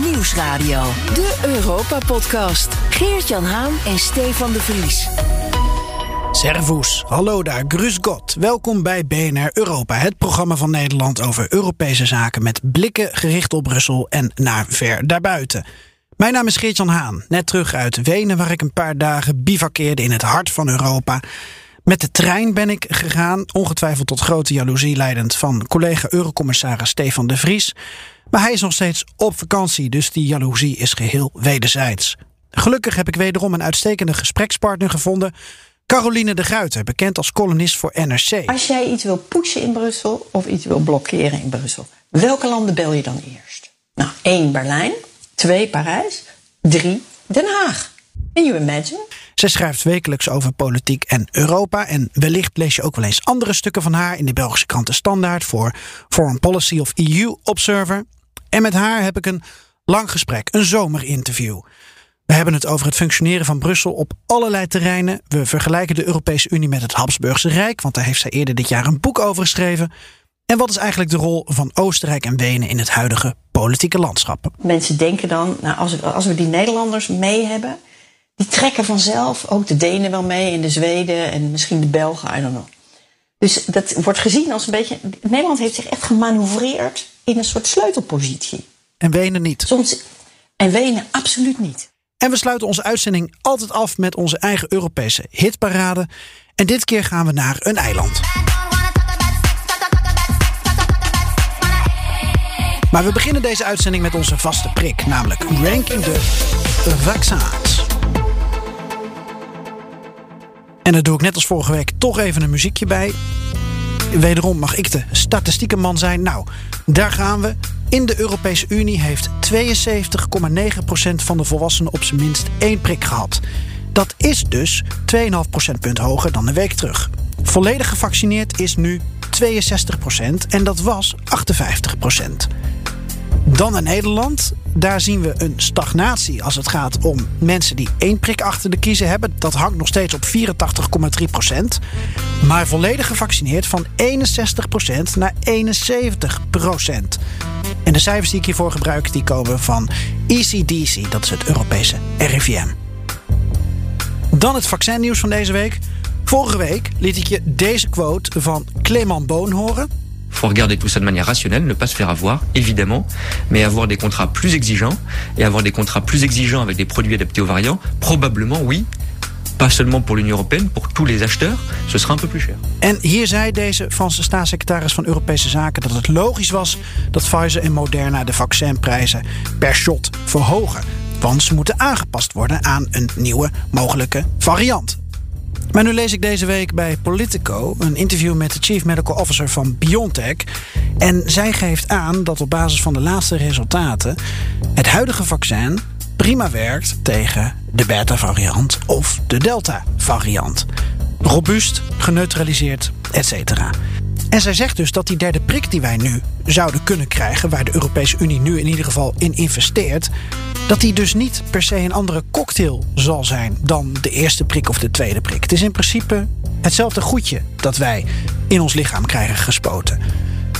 Nieuwsradio. De Europa-podcast. Geert-Jan Haan en Stefan de Vries. Servus, hallo daar, grüß Gott. Welkom bij BNR Europa, het programma van Nederland over Europese zaken met blikken gericht op Brussel en naar ver daarbuiten. Mijn naam is Geert-Jan Haan, net terug uit Wenen waar ik een paar dagen bivakkeerde in het hart van Europa. Met de trein ben ik gegaan, ongetwijfeld tot grote jaloezie leidend van collega Eurocommissaris Stefan de Vries. Maar hij is nog steeds op vakantie, dus die jaloezie is geheel wederzijds. Gelukkig heb ik wederom een uitstekende gesprekspartner gevonden. Caroline de Gruiter, bekend als columnist voor NRC. Als jij iets wil pushen in Brussel of iets wil blokkeren in Brussel, welke landen bel je dan eerst? Nou, één Berlijn, twee Parijs, drie Den Haag. Can you imagine? Zij schrijft wekelijks over politiek en Europa. En wellicht lees je ook wel eens andere stukken van haar in de Belgische krant De Standaard voor Foreign Policy of EU Observer. En met haar heb ik een lang gesprek, een zomerinterview. We hebben het over het functioneren van Brussel op allerlei terreinen. We vergelijken de Europese Unie met het Habsburgse Rijk, want daar heeft zij eerder dit jaar een boek over geschreven. En wat is eigenlijk de rol van Oostenrijk en Wenen in het huidige politieke landschap? Mensen denken dan, nou, als, we, als we die Nederlanders mee hebben, die trekken vanzelf ook de Denen wel mee en de Zweden en misschien de Belgen, I don't know. Dus dat wordt gezien als een beetje. Nederland heeft zich echt gemanoeuvreerd in een soort sleutelpositie. En Wenen niet. Soms, en Wenen absoluut niet. En we sluiten onze uitzending altijd af met onze eigen Europese hitparade. En dit keer gaan we naar een eiland. Maar we beginnen deze uitzending met onze vaste prik, namelijk ranking de vaccins. En daar doe ik net als vorige week toch even een muziekje bij. Wederom mag ik de statistieke man zijn. Nou, daar gaan we. In de Europese Unie heeft 72,9% van de volwassenen op zijn minst één prik gehad. Dat is dus 2,5 procentpunt hoger dan een week terug. Volledig gevaccineerd is nu 62% en dat was 58%. Dan naar Nederland. Daar zien we een stagnatie als het gaat om mensen die één prik achter de kiezen hebben. Dat hangt nog steeds op 84,3 procent. Maar volledig gevaccineerd van 61 procent naar 71 procent. En de cijfers die ik hiervoor gebruik, die komen van ECDC. Dat is het Europese RIVM. Dan het vaccinnieuws van deze week. Vorige week liet ik je deze quote van Clement Boon horen faut regarder tout ça de manière rationnelle, ne pas se faire avoir, évidemment, mais avoir des contrats plus exigeants et avoir des contrats plus exigeants avec des produits adaptés aux variants, probablement oui. Pas seulement pour l'Union européenne, pour tous les acheteurs, ce sera un peu plus cher. En hier zei deze Franse staatssecretaris van Europese Zaken dat het logisch was dat Pfizer en Moderna de vaccinprijzen per shot verhogen. Want ze moeten aangepast worden aan een nieuwe mogelijke variant. Maar nu lees ik deze week bij Politico een interview met de Chief Medical Officer van BioNTech. En zij geeft aan dat op basis van de laatste resultaten het huidige vaccin prima werkt tegen de beta-variant of de delta-variant. Robuust, geneutraliseerd, etc. En zij zegt dus dat die derde prik die wij nu zouden kunnen krijgen, waar de Europese Unie nu in ieder geval in investeert, dat die dus niet per se een andere cocktail zal zijn dan de eerste prik of de tweede prik. Het is in principe hetzelfde goedje dat wij in ons lichaam krijgen gespoten.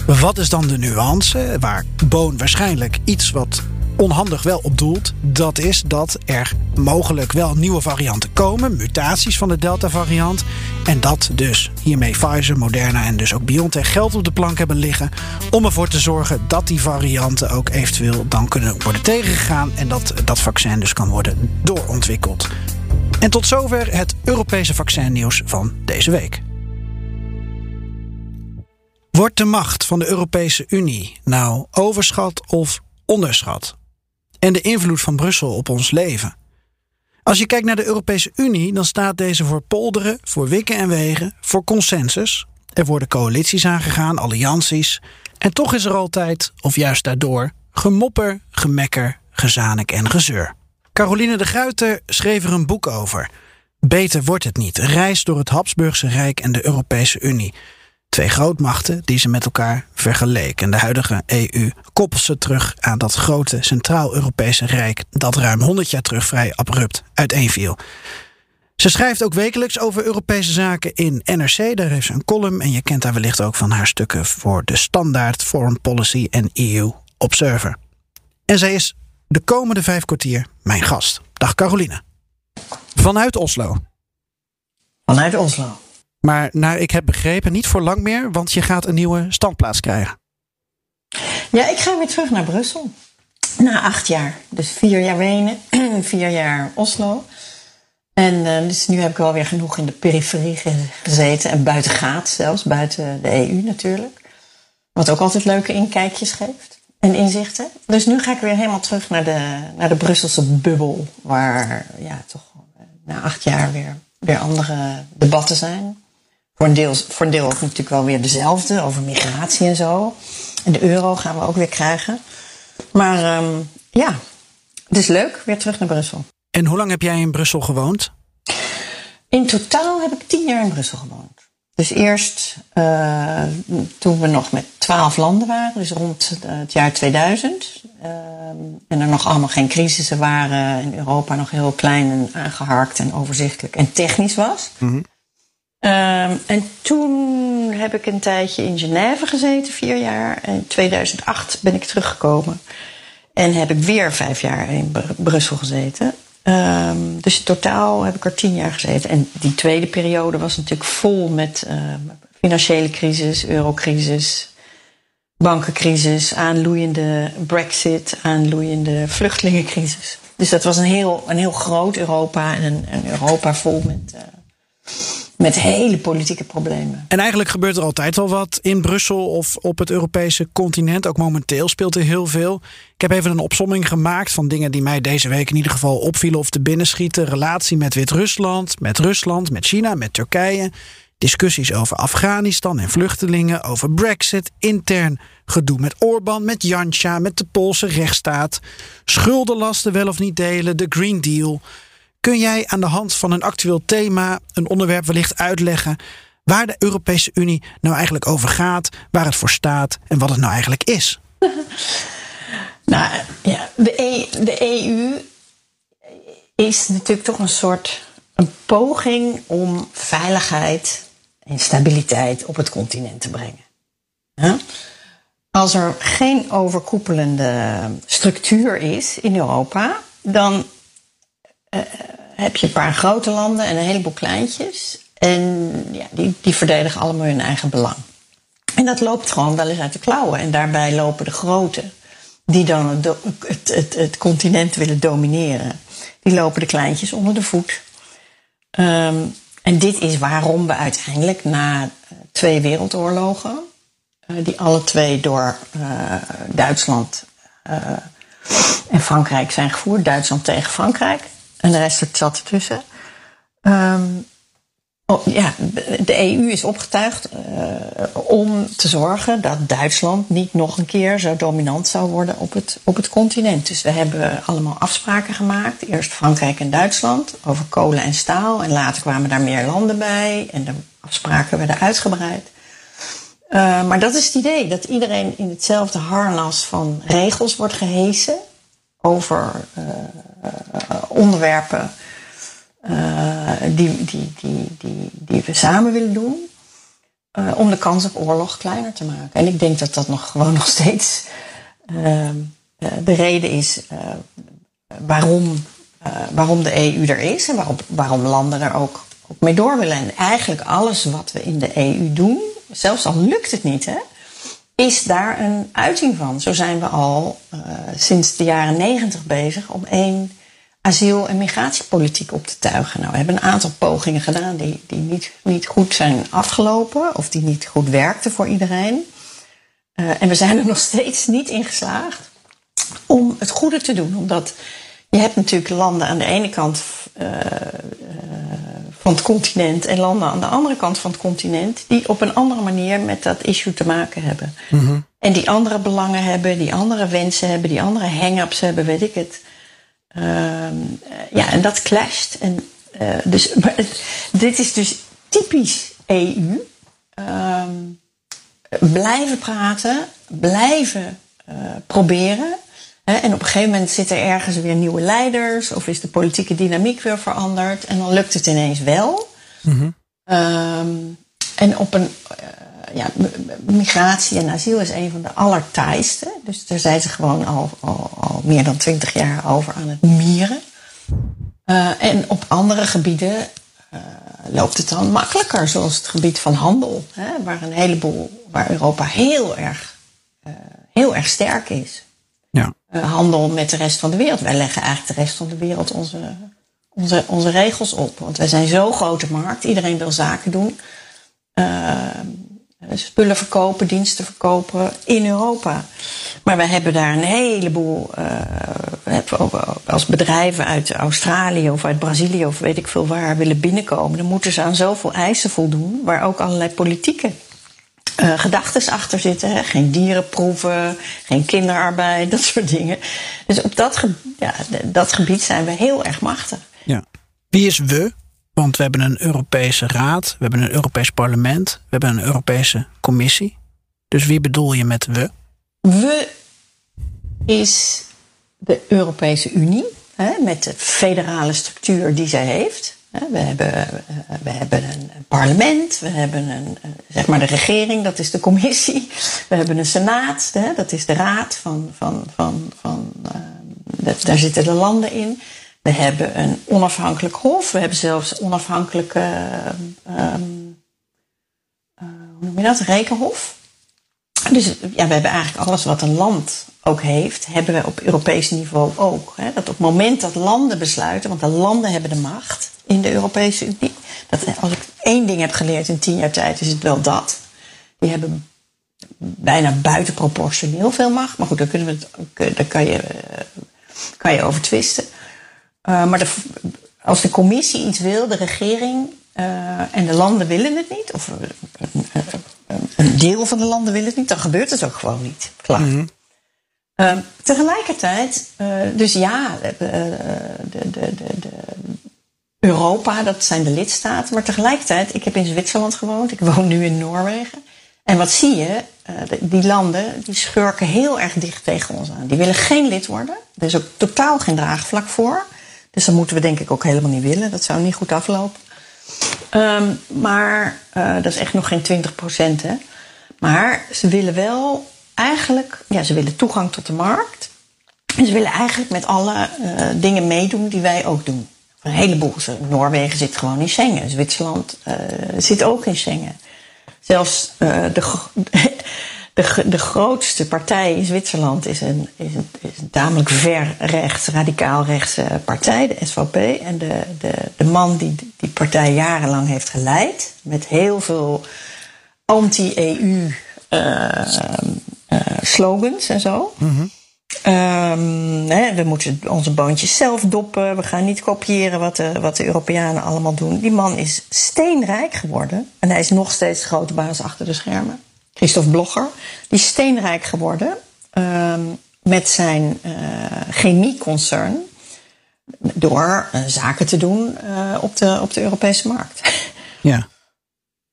Wat is dan de nuance waar Boon waarschijnlijk iets wat onhandig wel op doelt, dat is dat er mogelijk wel nieuwe varianten komen, mutaties van de Delta-variant. En dat dus hiermee Pfizer, Moderna en dus ook BioNTech geld op de plank hebben liggen om ervoor te zorgen dat die varianten ook eventueel dan kunnen worden tegengegaan en dat dat vaccin dus kan worden doorontwikkeld. En tot zover het Europese vaccinnieuws van deze week. Wordt de macht van de Europese Unie nou overschat of onderschat? En de invloed van Brussel op ons leven. Als je kijkt naar de Europese Unie, dan staat deze voor polderen, voor wikken en wegen, voor consensus. Er worden coalities aangegaan, allianties. En toch is er altijd, of juist daardoor, gemopper, gemekker, gezanik en gezeur. Caroline de Gruiter schreef er een boek over. Beter wordt het niet. Reis door het Habsburgse Rijk en de Europese Unie. Twee grootmachten die ze met elkaar vergeleken. De huidige EU koppelt ze terug aan dat grote Centraal-Europese Rijk dat ruim 100 jaar terug vrij abrupt uiteenviel. Ze schrijft ook wekelijks over Europese zaken in NRC. Daar heeft ze een column en je kent haar wellicht ook van haar stukken voor de Standaard, Foreign Policy en EU Observer. En zij is de komende vijf kwartier mijn gast. Dag Caroline. Vanuit Oslo. Vanuit Oslo. Maar naar ik heb begrepen, niet voor lang meer, want je gaat een nieuwe standplaats krijgen. Ja, ik ga weer terug naar Brussel. Na acht jaar. Dus vier jaar Wenen, vier jaar Oslo. En uh, dus nu heb ik wel weer genoeg in de periferie gezeten. En buiten gaat zelfs, buiten de EU natuurlijk. Wat ook altijd leuke inkijkjes geeft en inzichten. Dus nu ga ik weer helemaal terug naar de, naar de Brusselse bubbel. Waar ja, toch eh, na acht jaar weer, weer andere debatten zijn. Voor een, deel, voor een deel ook natuurlijk wel weer dezelfde, over migratie en zo. En de euro gaan we ook weer krijgen. Maar um, ja, het is leuk, weer terug naar Brussel. En hoe lang heb jij in Brussel gewoond? In totaal heb ik tien jaar in Brussel gewoond. Dus eerst uh, toen we nog met twaalf landen waren, dus rond het jaar 2000. Uh, en er nog allemaal geen crisissen waren. En Europa nog heel klein en aangeharkt en overzichtelijk en technisch was. Mm -hmm. Uh, en toen heb ik een tijdje in Genève gezeten, vier jaar. En in 2008 ben ik teruggekomen. En heb ik weer vijf jaar in Brussel gezeten. Um, dus in totaal heb ik er tien jaar gezeten. En die tweede periode was natuurlijk vol met uh, financiële crisis, eurocrisis, bankencrisis, aanloeiende brexit, aanloeiende vluchtelingencrisis. Dus dat was een heel, een heel groot Europa en een, Europa vol met, uh, met hele politieke problemen. En eigenlijk gebeurt er altijd wel wat in Brussel of op het Europese continent. Ook momenteel speelt er heel veel. Ik heb even een opsomming gemaakt van dingen die mij deze week in ieder geval opvielen of te binnenschieten. Relatie met Wit-Rusland, met Rusland, met China, met Turkije. Discussies over Afghanistan en vluchtelingen, over Brexit, intern gedoe met Orbán, met Janša, met de Poolse rechtsstaat. Schuldenlasten wel of niet delen, de Green Deal. Kun jij aan de hand van een actueel thema, een onderwerp wellicht uitleggen waar de Europese Unie nou eigenlijk over gaat, waar het voor staat en wat het nou eigenlijk is? nou ja, de, e, EU is natuurlijk toch een soort een poging om veiligheid en stabiliteit op het continent te brengen. Als er geen overkoepelende structuur is in Europa, dan uh, heb je een paar grote landen en een heleboel kleintjes. En ja, die, die verdedigen allemaal hun eigen belang. En dat loopt gewoon wel eens uit de klauwen. En daarbij lopen de grote, die dan het, het, het, continent willen domineren, die lopen de kleintjes onder de voet. Um, en dit is waarom we uiteindelijk na twee wereldoorlogen, uh, die alle twee door uh, Duitsland en Frankrijk zijn gevoerd, Duitsland tegen Frankrijk, en de rest zat ertussen. Um, oh, ja, de EU is opgetuigd uh, om te zorgen dat Duitsland niet nog een keer zo dominant zou worden op het, op het continent. Dus we hebben allemaal afspraken gemaakt. Eerst Frankrijk en Duitsland over kolen en staal. En later kwamen daar meer landen bij. En de afspraken werden uitgebreid. Uh, maar dat is het idee, dat iedereen in hetzelfde harnas van regels wordt gehesen over uh, onderwerpen uh, die, die, die, die, die we samen willen doen. Uh, om de kans op oorlog kleiner te maken. En ik denk dat dat nog gewoon nog steeds de reden is waarom, waarom de EU er is en waarom, waarom landen er ook, ook mee door willen. En eigenlijk alles wat we in de EU doen, zelfs al lukt het niet, hè, is daar een uiting van. Zo zijn we al uh, sinds de jaren negentig bezig om één asiel- en migratiepolitiek op te tuigen. Nou, we hebben een aantal pogingen gedaan die, die niet, niet goed zijn afgelopen of die niet goed werkten voor iedereen. Uh, en we zijn er nog steeds niet in geslaagd om het goede te doen. Omdat je hebt natuurlijk landen aan de ene kant uh, van het continent en landen aan de andere kant van het continent die op een andere manier met dat issue te maken hebben. Mm -hmm. En die andere belangen hebben, die andere wensen hebben, die andere hang-ups hebben, weet ik het. Uh, ja, en dat clasht. En, uh, dus, dit is dus typisch EU. Uh, blijven praten, blijven uh, proberen. En op een gegeven moment zitten er ergens weer nieuwe leiders, of is de politieke dynamiek weer veranderd, en dan lukt het ineens wel. Mm -hmm. um, en op een, uh, ja, migratie en asiel is een van de allertaaiste. Dus daar zijn ze gewoon al, al, al meer dan twintig jaar over aan het mieren. Uh, en op andere gebieden uh, loopt het dan makkelijker, zoals het gebied van handel, hè, waar een heleboel, waar Europa heel erg, heel erg sterk is. Ja. handel met de rest van de wereld. Wij leggen eigenlijk de rest van de wereld onze, onze, onze regels op. Want wij zijn zo'n grote markt, iedereen wil zaken doen. spullen verkopen, diensten verkopen in Europa. Maar we hebben daar een heleboel, uh, als bedrijven uit Australië of uit Brazilië of weet ik veel waar willen binnenkomen, dan moeten ze aan zoveel eisen voldoen, waar ook allerlei politieke uh, gedachten achter zitten. Hè? Geen dierenproeven, geen kinderarbeid, dat soort dingen. Dus op dat, ge ja, dat gebied zijn we heel erg machtig. Ja. Wie is we? Want we hebben een Europese Raad, we hebben een Europees Parlement, we hebben een Europese Commissie. Dus wie bedoel je met we? We is de Europese Unie, hè, met de federale structuur die zij heeft. We hebben, we hebben een parlement, we hebben een, zeg maar de regering, dat is de commissie. We hebben een senaat, dat is de raad van, van, van, van daar zitten de landen in. We hebben een onafhankelijk hof, we hebben zelfs onafhankelijke, um, hoe noem je dat, rekenhof. Dus ja, we hebben eigenlijk alles wat een land ook heeft, hebben we op Europees niveau ook. Hè? Dat op het moment dat landen besluiten, want de landen hebben de macht in de Europese Unie. Dat, als ik één ding heb geleerd in tien jaar tijd, is het wel dat. Die hebben bijna buitenproportioneel veel macht. Maar goed, daar, kunnen we het, daar kan, je, kan je over twisten. Maar de, als de commissie iets wil, de regering en de landen willen het niet, of een deel van de landen wil het niet, dan gebeurt het ook gewoon niet. Klaar. Mm -hmm. uh, tegelijkertijd, uh, dus ja, de, de, de, de, Europa, dat zijn de lidstaten. Maar tegelijkertijd, ik heb in Zwitserland gewoond, ik woon nu in Noorwegen. En wat zie je? die landen die schurken heel erg dicht tegen ons aan. Die willen geen lid worden. Er is ook totaal geen draagvlak voor. Dus dat moeten we denk ik ook helemaal niet willen. Dat zou niet goed aflopen. Um, maar uh, dat is echt nog geen 20 procent. Hè? Maar ze willen wel eigenlijk, ja, ze willen toegang tot de markt. En ze willen eigenlijk met alle uh, dingen meedoen die wij ook doen. Een heleboel. Noorwegen zit gewoon in Schengen. Zwitserland uh, zit ook in Schengen. Zelfs de, de, de grootste partij in Zwitserland is een, is een, is een tamelijk ver rechts, radicaal rechtse partij, de SVP. En de, de, de man die die partij jarenlang heeft geleid, met heel veel anti-EU uh, uh, slogans en zo. Mm -hmm. um, hè, we moeten onze boontjes zelf doppen. We gaan niet kopiëren wat de, wat de Europeanen allemaal doen. Die man is steenrijk geworden. En hij is nog steeds grote baas achter de schermen. Christophe Blogger. Die is steenrijk geworden. Um, met zijn uh, chemieconcern. Door uh, zaken te doen uh, op, de, op de Europese markt. Ja.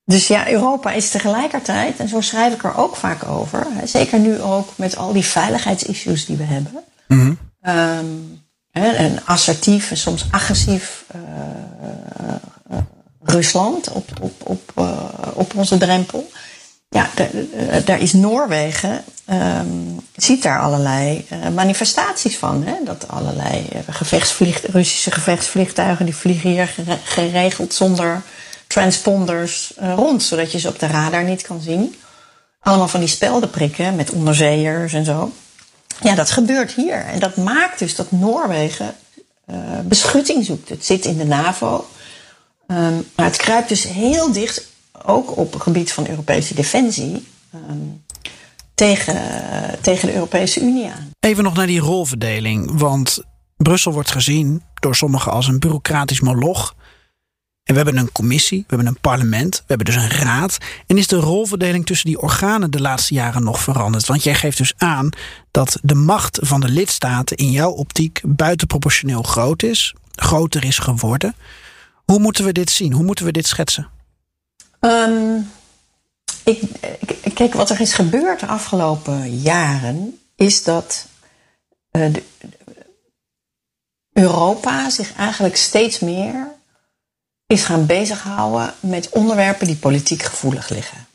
Dus ja, Europa is tegelijkertijd, en zo schrijf ik er ook vaak over, zeker nu ook met al die veiligheidsissues die we hebben, mm -hmm. um, en assertief en soms agressief Rusland op, op, op, op onze drempel. Ja, daar is Noorwegen, um, ziet daar allerlei manifestaties van. Hè? Dat allerlei gevechtsvlieg, Russische gevechtsvliegtuigen die vliegen hier geregeld zonder transponders rond, zodat je ze op de radar niet kan zien. Allemaal van die spelden prikken met onderzeeërs en zo. Ja, dat gebeurt hier. En dat maakt dus dat Noorwegen beschutting zoekt. Het zit in de NAVO. Um, maar het kruipt dus heel dicht, ook op het gebied van Europese defensie, um, tegen, tegen de Europese Unie aan. Even nog naar die rolverdeling. Want Brussel wordt gezien door sommigen als een bureaucratisch moloch. En we hebben een commissie, we hebben een parlement, we hebben dus een raad. En is de rolverdeling tussen die organen de laatste jaren nog veranderd? Want jij geeft dus aan dat de macht van de lidstaten in jouw optiek buitenproportioneel groot is, groter is geworden. Hoe moeten we dit zien? Hoe moeten we dit schetsen? Um, ik, kijk, wat er is gebeurd de afgelopen jaren, is dat de, Europa zich eigenlijk steeds meer is gaan bezighouden met onderwerpen die politiek gevoelig liggen.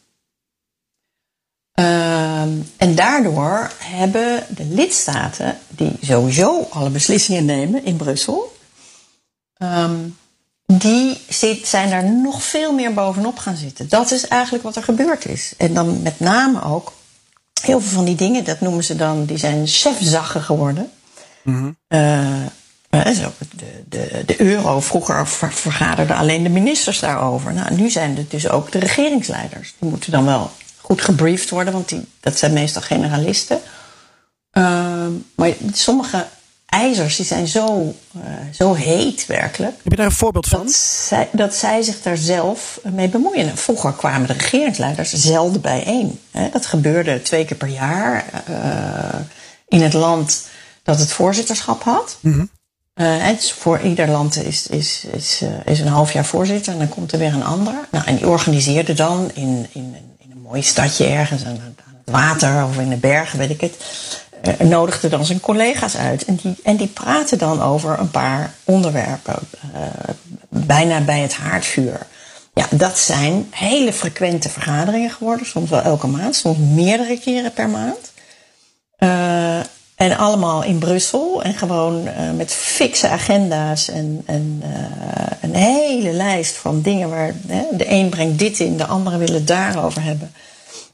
Ehm, en daardoor hebben de lidstaten, die sowieso alle beslissingen nemen in Brussel, ehm, die zit, zijn daar nog veel meer bovenop gaan zitten. Dat is eigenlijk wat er gebeurd is. En dan met name ook heel veel van die dingen, dat noemen ze dan, die zijn chefzaggen geworden. Eh, eh, zo, de, de, de euro, vroeger ver- vergaderden alleen de ministers daarover. Nou, nu zijn het dus ook de regeringsleiders. Die moeten dan wel goed gebriefd worden, want die, dat zijn meestal generalisten. Ehm, maar sommige ijzers die zijn zo, eh, zo heet werkelijk. Heb je daar een voorbeeld van? Dat zij, dat zij zich daar zelf mee bemoeien. Vroeger kwamen de regeringsleiders zelden bijeen. Hè. Dat gebeurde twee keer per jaar eh, in het land dat het voorzitterschap had. Het is voor ieder land is, is, is, is een half jaar voorzitter en dan komt er weer een ander. Nou, en die organiseerde dan in, in, in een mooi stadje ergens aan het water of in de bergen, weet ik het. Eh, nodigde dan zijn collega's uit. En die, en die praten dan over een paar onderwerpen. eh, bijna bij het haardvuur. Ja, dat zijn hele frequente vergaderingen geworden. Soms wel elke maand, soms meerdere keren per maand. Eh, en allemaal in Brussel. En gewoon met fikse agenda's. En, en een hele lijst van dingen waar hè, de een brengt dit in, de andere wil het daarover hebben.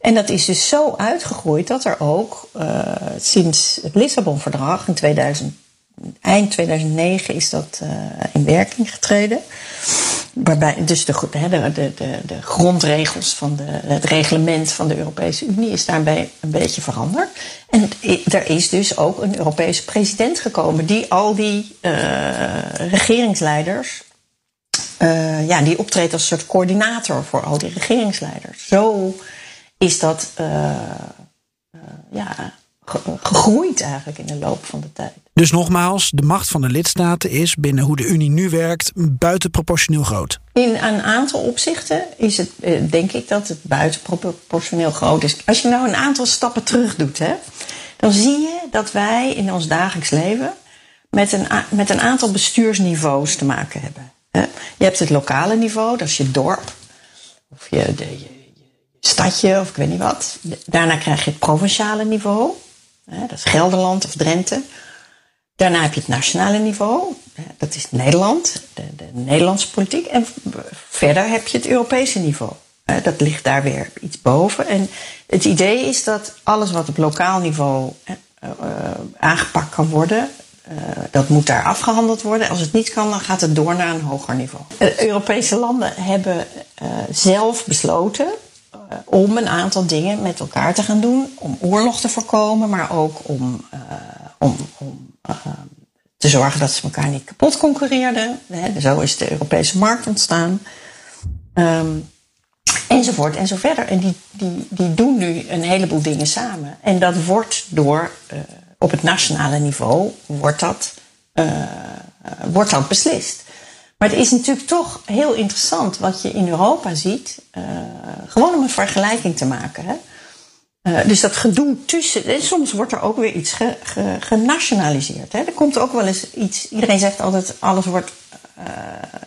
En dat is dus zo uitgegroeid dat er ook eh, sinds het Lissabon-verdrag in 2000, eind 2009 is dat eh, in werking getreden. Waarbij dus de, de, de, de, grondregels van het reglement van de Europese Unie is daarbij een beetje veranderd. En er is dus ook een Europese president gekomen die al die eh, regeringsleiders ja, die optreedt als soort coördinator voor al die regeringsleiders. Zo is dat eh, eh, ja, ge- gegroeid eigenlijk in de loop van de tijd. Dus nogmaals, de macht van de lidstaten is binnen hoe de Unie nu werkt buitenproportioneel groot. In een aantal opzichten is het, eh, denk ik, dat het buitenproportioneel groot is. Als je nou een aantal stappen terug doet, hè, dan zie je dat wij in ons dagelijks leven met een, met een aantal bestuursniveaus te maken hebben. Hè. Je hebt het lokale niveau, dat is je dorp, of je, de, je stadje, of ik weet niet wat. Daarna krijg je het provinciale niveau, dat is Gelderland of Drenthe. Daarna heb je het nationale niveau, dat is Nederland, de, de Nederlandse politiek. En verder heb je het Europese niveau. Dat ligt daar weer iets boven. En het idee is dat alles wat op lokaal niveau eh, eh, aangepakt kan worden, eh, dat moet daar afgehandeld worden. Als het niet kan, dan gaat het door naar een hoger niveau. De Europese landen hebben eh, zelf besloten eh, om een aantal dingen met elkaar te gaan doen. Om oorlog te voorkomen, maar ook om, eh, om, om eh, te zorgen dat ze elkaar niet kapot concurreerden. Zo is de Europese markt ontstaan. Ehm, enzovoort en zo verder. En die, die, die doen nu een heleboel dingen samen. En dat wordt door, eh, op het nationale niveau, wordt dat, eh, eh, wordt dat beslist. Maar het is natuurlijk toch heel interessant wat je in Europa ziet. eh, gewoon om een vergelijking te maken. Hè? Eh, dus dat gedoe tussen. En soms wordt er ook weer iets ge, ge- genationaliseerd. Hè? Er komt ook wel eens iets. Iedereen zegt altijd: alles wordt.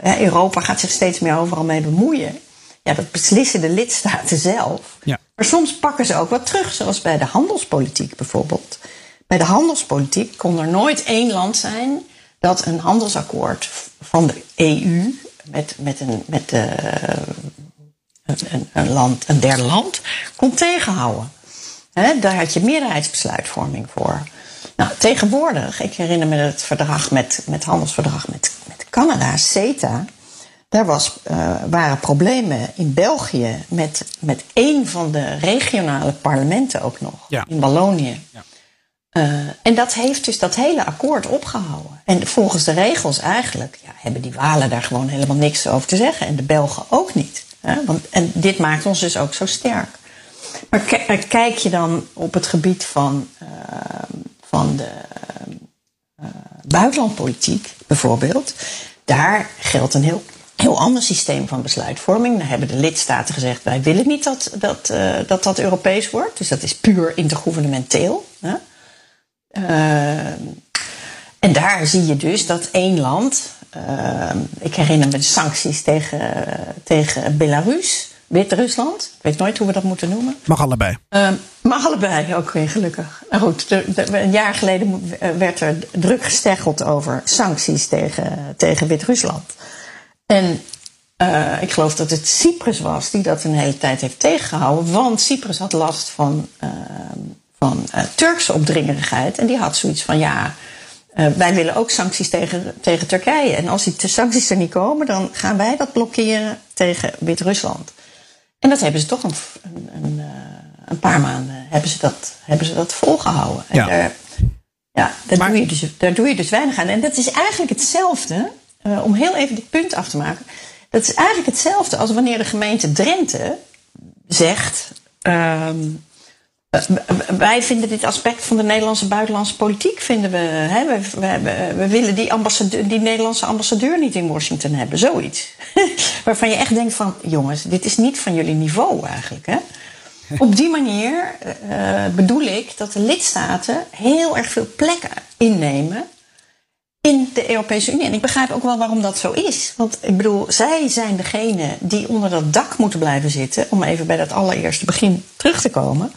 eh, Europa gaat zich steeds meer overal mee bemoeien. Ja, dat beslissen de lidstaten zelf. Ja. Maar soms pakken ze ook wat terug, zoals bij de handelspolitiek bijvoorbeeld. Bij de handelspolitiek kon er nooit één land zijn dat een handelsakkoord van de EU met, met, een, met de, een, een, land, een derde land kon tegenhouden. Daar had je meerderheidsbesluitvorming voor. Nou, tegenwoordig, ik herinner me het verdrag met, met handelsverdrag met, met Canada, CETA. Daar was, eh, waren problemen in België met, met één van de regionale parlementen ook nog, Ja. in Wallonië. Eh, en dat heeft dus dat hele akkoord opgehouden. En volgens de regels eigenlijk ja, hebben die Walen daar gewoon helemaal niks over te zeggen. En de Belgen ook niet. Hè? Want, en dit maakt ons dus ook zo sterk. Maar ki- kijk je dan op het gebied van, eh, van de eh, buitenlandpolitiek bijvoorbeeld. Daar geldt een heel, heel ander systeem van besluitvorming. Daar hebben de lidstaten gezegd: wij willen niet dat dat, eh, dat, dat Europees wordt. Dus dat is puur intergouvernementeel. Hè? Eh, en daar zie je dus dat één land. eh, ik herinner me de sancties tegen, tegen Belarus. Wit-Rusland. Ik weet nooit hoe we dat moeten noemen. Mag allebei. Uh, mag allebei, ook weer gelukkig. Goed, de, de, een jaar geleden werd er druk gesteggeld over sancties tegen, tegen Wit-Rusland. En uh, ik geloof dat het Cyprus was die dat een hele tijd heeft tegengehouden. Want Cyprus had last van, uh, van uh, Turkse opdringerigheid. En die had zoiets van ja. wij willen ook sancties tegen, tegen Turkije. En als die sancties er niet komen, dan gaan wij dat blokkeren tegen Wit-Rusland. En dat hebben ze toch een, een, een, een, paar maanden hebben ze dat, hebben ze dat volgehouden. Ja. En daar, ja, daar, maar, doe je dus, daar doe je dus weinig aan. En dat is eigenlijk hetzelfde, om heel even dit punt af te maken. Dat is eigenlijk hetzelfde als wanneer de gemeente Drenthe zegt. Uh, wij vinden dit aspect van de Nederlandse buitenlandse politiek vinden we, hè, we, we, we, willen die, ambassadeur, die Nederlandse ambassadeur niet in Washington hebben, zoiets. Waarvan je echt denkt van, jongens, dit is niet van jullie niveau eigenlijk. Hè? Op die manier uh, bedoel ik dat de lidstaten heel erg veel plekken innemen in de Europese Unie. En ik begrijp ook wel waarom dat zo is. Want ik bedoel, zij zijn degene die onder dat dak moeten blijven zitten. Om even bij dat allereerste begin terug te komen.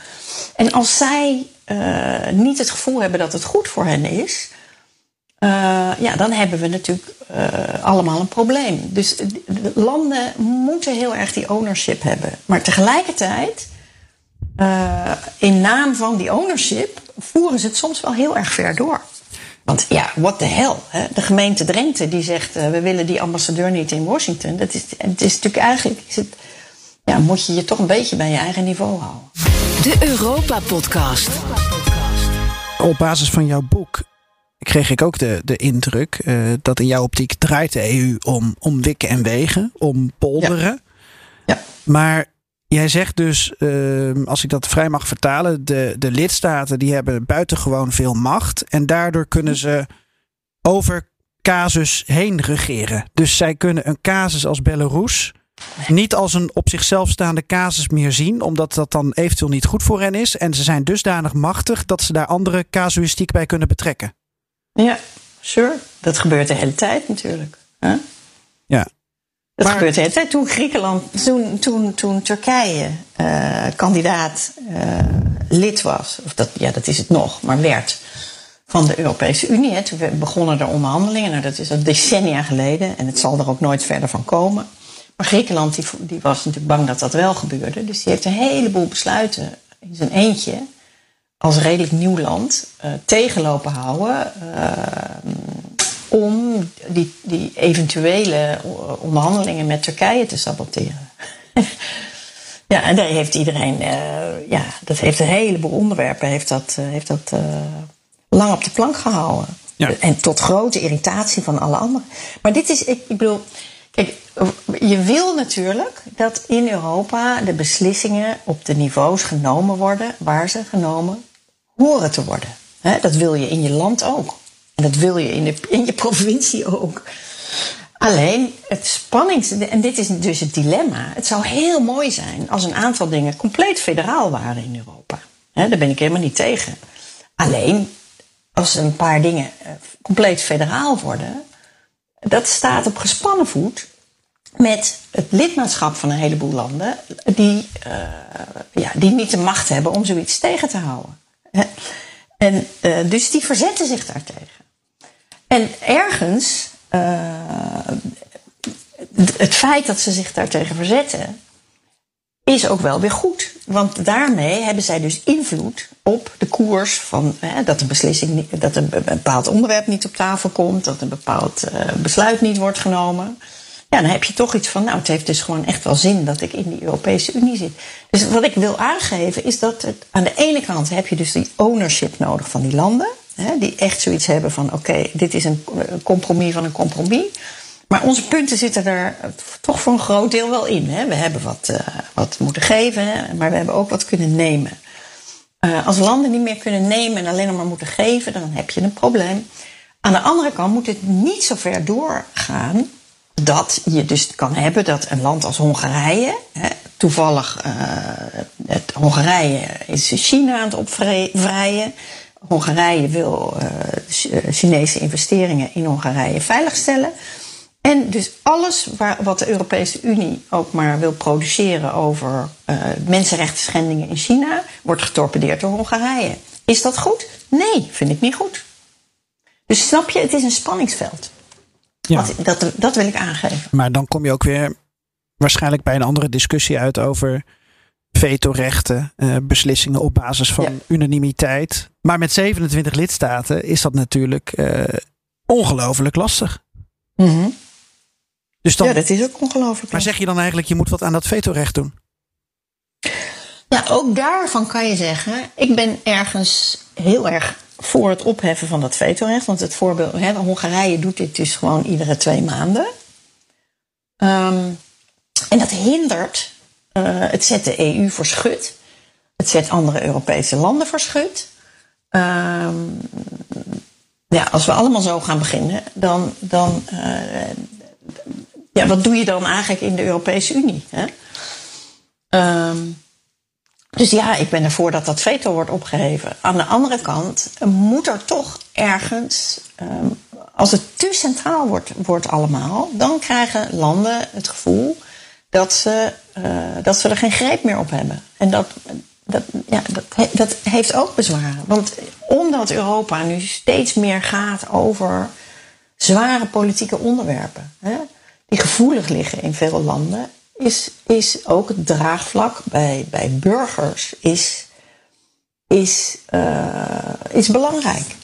En als zij uh, niet het gevoel hebben dat het goed voor hen is. Uh, ja, dan hebben we natuurlijk uh, allemaal een probleem. Dus de landen moeten heel erg die ownership hebben. Maar tegelijkertijd, in naam van die ownership, voeren ze het soms wel heel erg ver door. Want ja, what the hell? Hè? De gemeente Drenthe die zegt we willen die ambassadeur niet in Washington. Dat is, het is natuurlijk eigenlijk, is het, ja, moet je je toch een beetje bij je eigen niveau houden. De Europa Podcast. Op basis van jouw boek kreeg ik ook de, de indruk uh, dat in jouw optiek draait de EU om, om wikken en wegen, om polderen. Ja. ja. Maar Jij zegt dus, uh, als ik dat vrij mag vertalen, de, de lidstaten die hebben buitengewoon veel macht. En daardoor kunnen ze over casus heen regeren. Dus zij kunnen een casus als Belarus niet als een op zichzelf staande casus meer zien, omdat dat dan eventueel niet goed voor hen is. En ze zijn dusdanig machtig dat ze daar andere casuïstiek bij kunnen betrekken. Ja, sure. Dat gebeurt de hele tijd natuurlijk. Huh? Ja. Dat maar, gebeurt de hele tijd. Toen Griekenland, toen, toen, toen Turkije uh, kandidaat uh, lid was, of dat, ja, dat is het nog, maar werd van de Europese Unie. Hè. Toen begonnen er onderhandelingen. Nou, dat is al decennia geleden en het zal er ook nooit verder van komen. Maar Griekenland die, die was natuurlijk bang dat dat wel gebeurde. Dus die heeft een heleboel besluiten in zijn eentje als redelijk nieuw land uh, tegenlopen houden om die, die eventuele onderhandelingen met Turkije te saboteren. ja, en daar heeft iedereen, uh, ja, dat heeft een heleboel onderwerpen, heeft dat, heeft dat lang op de plank gehouden. Ja. En tot grote irritatie van alle anderen. Maar dit is, ik, ik bedoel, je wil natuurlijk dat in Europa de beslissingen op de niveaus genomen worden waar ze genomen horen te worden. Dat wil je in je land ook. En dat wil je in, in je provincie ook. Alleen het spannings. En dit is dus het dilemma. Het zou heel mooi zijn als een aantal dingen compleet federaal waren in Europa. Daar ben ik helemaal niet tegen. Alleen als een paar dingen eh, compleet federaal worden. Dat staat op gespannen voet met het lidmaatschap van een heleboel landen. die, uh, ja, die niet de macht hebben om zoiets tegen te houden. En, uh, dus die verzetten zich daartegen. En ergens, uh, het feit dat ze zich daartegen verzetten, is ook wel weer goed. Want daarmee hebben zij dus invloed op de koers van hè, dat een beslissing, dat een bepaald onderwerp niet op tafel komt, dat een bepaald uh, besluit niet wordt genomen. Ja, dan heb je toch iets van, nou, het heeft dus gewoon echt wel zin dat ik in die Europese Unie zit. Dus wat ik wil aangeven is dat het, aan de ene kant heb je dus die ownership nodig van die landen. Hè, die echt zoiets hebben van, oké, dit is een compromis van een compromis. Maar onze punten zitten er toch voor een groot deel wel in. Hè. We hebben wat, uh, wat moeten geven, hè, maar we hebben ook wat kunnen nemen. Uh, als landen niet meer kunnen nemen en alleen maar moeten geven, dan heb je een probleem. Aan de andere kant moet het niet zo ver doorgaan dat je dus kan hebben dat een land als Hongarije, hè, toevallig uh, het, Hongarije is China aan het opvrijen. Hongarije wil Chinese investeringen in Hongarije veiligstellen. En dus alles waar, wat de Europese Unie ook maar wil produceren over uh, mensenrechten schendingen in China, wordt getorpedeerd door Hongarije. Is dat goed? Nee, vind ik niet goed. Dus snap je, het is een spanningsveld. Ja. Dat, dat, dat wil ik aangeven. Maar dan kom je ook weer waarschijnlijk bij een andere discussie uit over vetorechten, uh, beslissingen op basis van unanimiteit. Maar met 27 lidstaten is dat natuurlijk uh, ongelooflijk lastig. Mm dus dan, ja, dat is ook ongelooflijk. Maar zeg je dan eigenlijk, je moet wat aan dat vetorecht doen? Ja, ook daarvan kan je zeggen, ik ben ergens heel erg voor het opheffen van dat vetorecht. Want het voorbeeld, hè, Hongarije doet dit dus gewoon iedere twee maanden. Um, en dat hindert, uh, het zet de EU voor schut. Het zet andere Europese landen voor schut. Um, ja, als we allemaal zo gaan beginnen, dan, dan uh, ja, wat doe je dan eigenlijk in de Europese Unie? Hè? Um, dus ja, ik ben ervoor dat dat veto wordt opgeheven. Aan de andere kant moet er toch ergens, um, als het te centraal wordt, wordt allemaal, dan krijgen landen het gevoel dat ze, uh, dat ze er geen greep meer op hebben. En dat, dat, ja, dat, dat heeft ook bezwaren. Want omdat Europa nu steeds meer gaat over zware politieke onderwerpen, hè, die gevoelig liggen in veel landen, is, is ook het draagvlak bij, bij burgers is, is, uh, is belangrijk.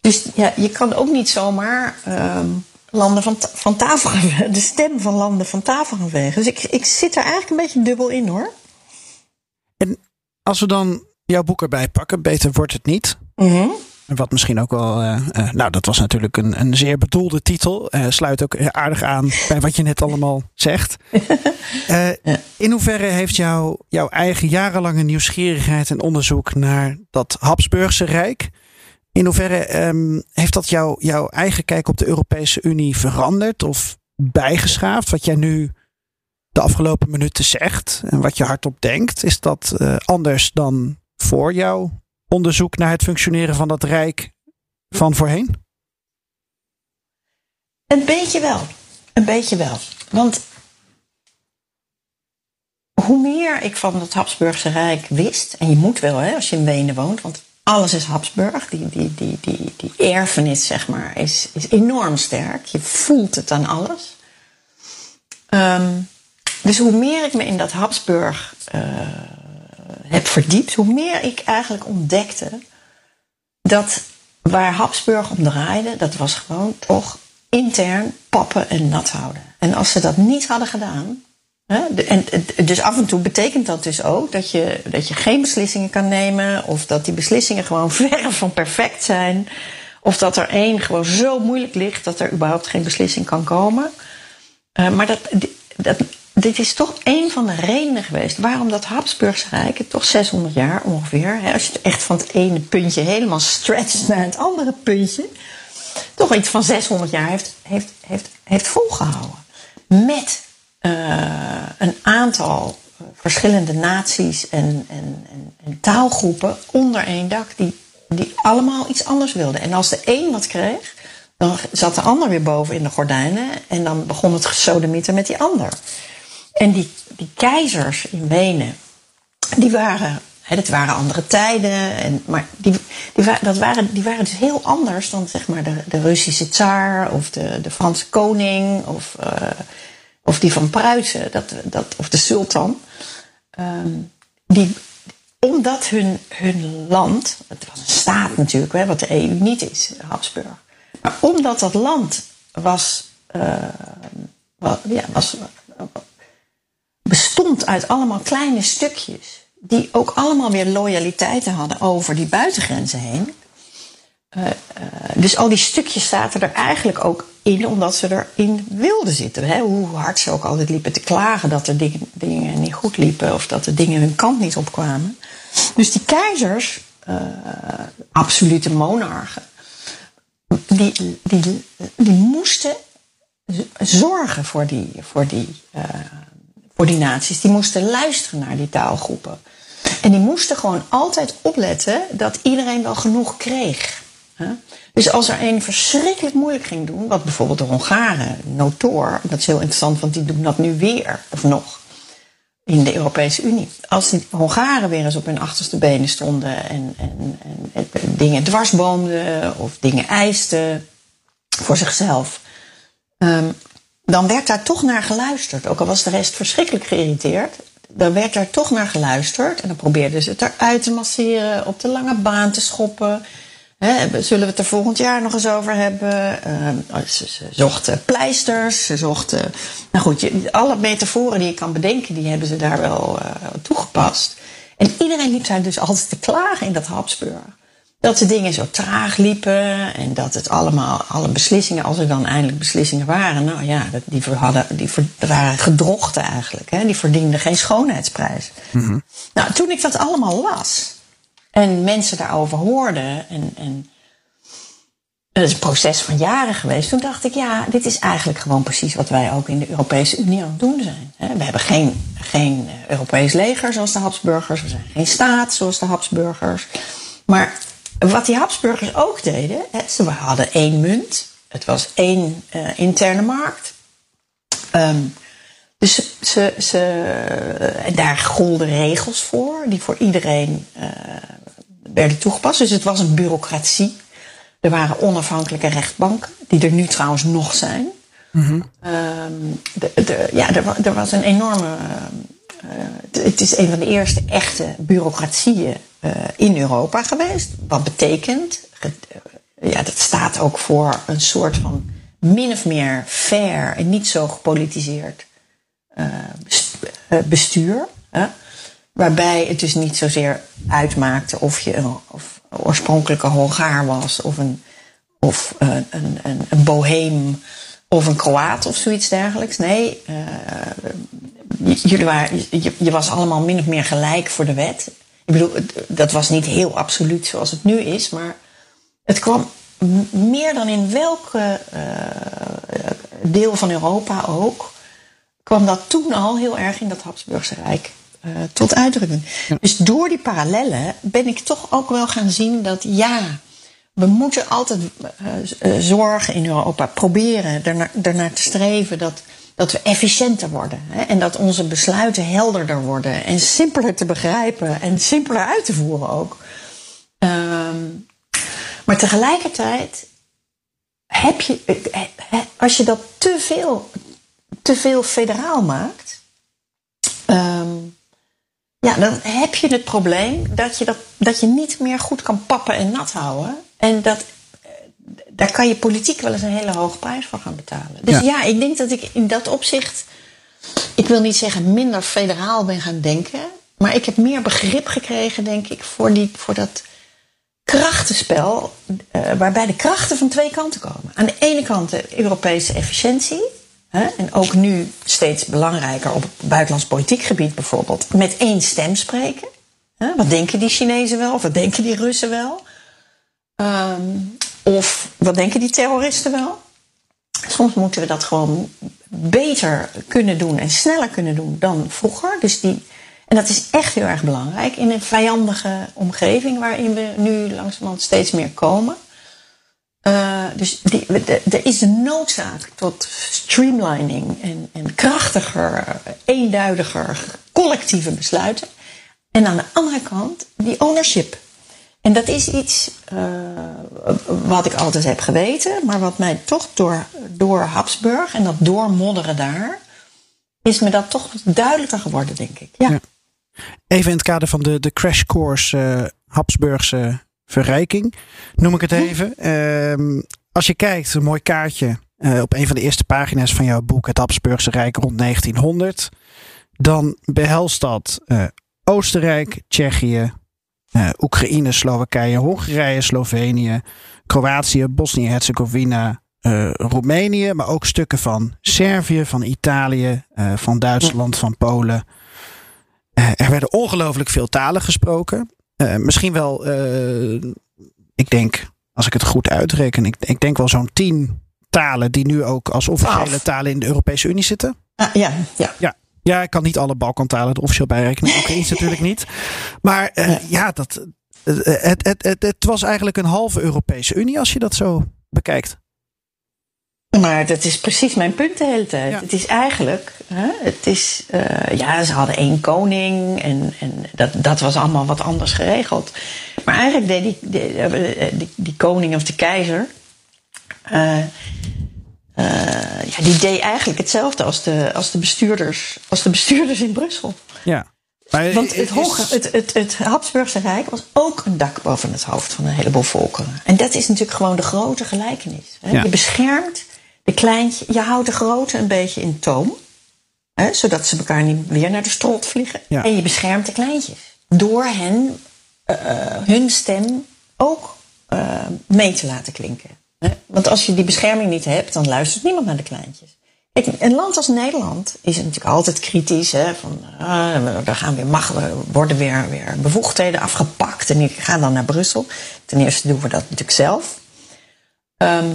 Dus ja, je kan ook niet zomaar um, landen van, van tafel gaan, de stem van landen van tafel gaan vegen. Dus ik, ik zit er eigenlijk een beetje dubbel in hoor. En als we dan jouw boek erbij pakken, beter wordt het niet. Mm wat misschien ook wel. Uh, uh, nou, dat was natuurlijk een, een zeer bedoelde titel. Uh, sluit ook aardig aan bij wat je net allemaal zegt. In hoeverre heeft jou, jouw eigen jarenlange nieuwsgierigheid en onderzoek naar dat Habsburgse Rijk. In hoeverre um, heeft dat jou, jouw eigen kijk op de Europese Unie veranderd of bijgeschaafd? Wat jij nu de afgelopen minuten zegt en wat je hardop denkt, is dat anders dan voor jou onderzoek naar het functioneren van dat Rijk van voorheen? Een beetje wel. Een beetje wel. Want hoe meer ik van het Habsburgse Rijk wist, en je moet wel hè, als je in Wenen woont, want alles is Habsburg, die, die, die, die, die erfenis zeg maar, is, is enorm sterk. Je voelt het aan alles. Um, dus hoe meer ik me in dat Habsburg uh, heb verdiept, hoe meer ik eigenlijk ontdekte dat waar Habsburg om draaide, dat was gewoon toch intern pappen en nat houden. En als ze dat niet hadden gedaan. Hè, en, dus af en toe betekent dat dus ook dat je, dat je geen beslissingen kan nemen, of dat die beslissingen gewoon verre van perfect zijn, of dat er één gewoon zo moeilijk ligt dat er überhaupt geen beslissing kan komen. Uh, maar dat, dat, dit is toch een van de redenen geweest waarom dat Habsburgse Rijk, toch 600 jaar ongeveer, hè, als je het echt van het ene puntje helemaal stretcht naar het andere puntje, toch iets van 600 jaar heeft, heeft, heeft, heeft volgehouden. Met uh, een aantal verschillende naties en, en, en, en, taalgroepen onder één dak, die, die allemaal iets anders wilden. En als de een wat kreeg, dan zat de ander weer boven in de gordijnen en dan begon het gesodemieten met die ander. En die, die keizers in Wenen, die waren, hè, dat waren andere tijden, en, maar die, die, dat waren, die waren dus heel anders dan zeg maar de, de Russische tsaar of de, de Franse koning of, uh, of die van Pruisen dat, dat, of de sultan. Um, die, omdat hun, hun land, het was een staat natuurlijk, hè, wat de EU niet is, Habsburg. Maar omdat dat land was, uh, ja, was uit allemaal kleine stukjes. Die ook allemaal weer loyaliteiten hadden over die buitengrenzen heen. Uh, uh, dus al die stukjes zaten er eigenlijk ook in omdat ze erin wilden zitten. Hè? Hoe hard ze ook altijd liepen te klagen dat er dingen, niet goed liepen of dat de dingen hun kant niet opkwamen. Dus die keizers, uh, absolute monarchen, die, die, die moesten zorgen voor die, voor die ordinaties, die moesten luisteren naar die taalgroepen. En die moesten gewoon altijd opletten dat iedereen wel genoeg kreeg. Dus als er een verschrikkelijk moeilijk ging doen, wat bijvoorbeeld de Hongaren, Notor, dat is heel interessant, want die doen dat nu weer, of nog, in de Europese Unie. Als die Hongaren weer eens op hun achterste benen stonden en, en, en, en dingen dwarsboomden of dingen eisten voor zichzelf, um, dan werd daar toch naar geluisterd. Ook al was de rest verschrikkelijk geïrriteerd, dan werd daar toch naar geluisterd. En dan probeerden ze het eruit te masseren, op de lange baan te schoppen. Zullen we het er volgend jaar nog eens over hebben? Uh, ze, ze, zochten pleisters, ze zochten. Nou goed, je, alle metaforen die je kan bedenken, die hebben ze daar wel uh, toegepast. En iedereen liep daar dus altijd te klagen in dat Habsburg. Dat de dingen zo traag liepen en dat het allemaal, alle beslissingen, als er dan eindelijk beslissingen waren, nou ja, die, hadden, die waren gedrochten eigenlijk. Hè? Die verdienden geen schoonheidsprijs. Mm -hmm. Nou, toen ik dat allemaal las, en mensen daarover hoorden. En, en het is een proces van jaren geweest. Toen dacht ik, ja, dit is eigenlijk gewoon precies wat wij ook in de Europese Unie aan het doen zijn. We hebben geen, geen Europees leger zoals de Habsburgers. We zijn geen staat zoals de Habsburgers. Maar wat die Habsburgers ook deden, ze hadden één munt. Het was één uh, interne markt. Um, dus ze, ze, ze, en daar golden regels voor, die voor iedereen uh, werden toegepast. Dus het was een bureaucratie. Er waren onafhankelijke rechtbanken, die er nu trouwens nog zijn. Mm -hmm. um, de, de, ja, er, er, was een enorme. Uh, het is een van de eerste echte bureaucratieën in Europa geweest. Wat betekent, ja, dat staat ook voor een soort van min of meer fair en niet zo gepolitiseerd uh, bestuur. Hè? Waarbij het dus niet zozeer uitmaakte of je een of oorspronkelijke Hongaar was, of een, of een, een, een, boheem, of een Kroaat of zoiets dergelijks. Nee, jullie waren, je, was allemaal min of meer gelijk voor de wet. Ik bedoel, dat was niet heel absoluut zoals het nu is, maar het kwam meer dan in welke uh, deel van Europa ook kwam dat toen al heel erg in dat Habsburgse Rijk uh, tot uitdrukking. Ja. Dus door die parallellen ben ik toch ook wel gaan zien dat ja, we moeten altijd uh, zorgen in Europa, proberen ernaar, ernaar te streven dat, dat we efficiënter worden. Hè? En dat onze besluiten helderder worden en simpeler te begrijpen en simpeler uit te voeren ook. Um, maar tegelijkertijd heb je, als je dat te veel te veel federaal maakt, um, ja, dan heb je het probleem dat je, dat, dat je niet meer goed kan pappen en nat houden. En dat, eh, daar kan je politiek wel eens een hele hoge prijs voor gaan betalen. Dus ja. ja, ik denk dat ik in dat opzicht, ik wil niet zeggen minder federaal ben gaan denken, maar ik heb meer begrip gekregen, denk ik, voor, die, voor dat krachtenspel, uh, waarbij de krachten van twee kanten komen. Aan de ene kant de Europese efficiëntie. En ook nu steeds belangrijker op buitenlands politiek gebied bijvoorbeeld. Met één stem spreken. Wat denken die Chinezen wel? Of wat denken die Russen wel? Um, of wat denken die terroristen wel? Soms moeten we dat gewoon beter kunnen doen en sneller kunnen doen dan vroeger. Dus die, en dat is echt heel erg belangrijk in een vijandige omgeving waarin we nu langzamerhand steeds meer komen. Uh, dus er is een noodzaak tot streamlining en, en krachtiger, eenduidiger, collectieve besluiten. En aan de andere kant die ownership. En dat is iets uh, wat ik altijd heb geweten, maar wat mij toch door, door Habsburg en dat doormodderen daar, is me dat toch duidelijker geworden, denk ik. Ja. ja. Even in het kader van de, de crash course uh, Habsburgse verrijking, noem ik het even. Uh, als je kijkt, een mooi kaartje uh, op een van de eerste pagina's van jouw boek, Het Habsburgse Rijk rond 1900. Dan behelst dat uh, Oostenrijk, Tsjechië, uh, Oekraïne, Slowakije, Hongarije, Slovenië, Kroatië, Bosnië-Herzegovina, Roemenië, maar ook stukken van Servië, van Italië, van Duitsland, van Polen. er werden ongelooflijk veel talen gesproken. Misschien wel, ik denk, als ik het goed uitreken, ik, ik denk wel zo'n tien talen die nu ook als officiële talen in de Europese Unie zitten. Ah, ja, ja. ja. Ja, ik kan niet alle Balkantalen er officieel bij rekenen. Oekraïens natuurlijk niet. Maar uh, ja, dat, het, het, het, het was eigenlijk een halve Europese Unie als je dat zo bekijkt. Maar dat is precies mijn punt de hele tijd. Ja. Het is eigenlijk, hè, het is, eh, ja, ze hadden één koning en, en dat, dat was allemaal wat anders geregeld. Maar eigenlijk deed die, die, eh, die, die koning of de keizer, eh, eh, ja, die deed eigenlijk hetzelfde als de, als de, bestuurders, als de bestuurders in Brussel. Ja. Maar Want het, is- hoge, het, het, het Habsburgse Rijk was ook een dak boven het hoofd van een heleboel volkeren. En dat is natuurlijk gewoon de grote gelijkenis. Hè? Ja. Je beschermt de kleintje, je houdt de grote een beetje in toom. Hè? Zodat ze elkaar niet weer naar de strot vliegen. Ja. En je beschermt de kleintjes. Door hen eh, eh, hun stem ook mee te laten klinken. Want als je die bescherming niet hebt, dan luistert niemand naar de kleintjes. Kijk, een land als Nederland is natuurlijk altijd kritisch. Hè, van, ah, er gaan weer er worden weer, weer bevoegdheden afgepakt. En ik ga dan naar Brussel. Ten eerste doen we dat natuurlijk zelf. Ehm,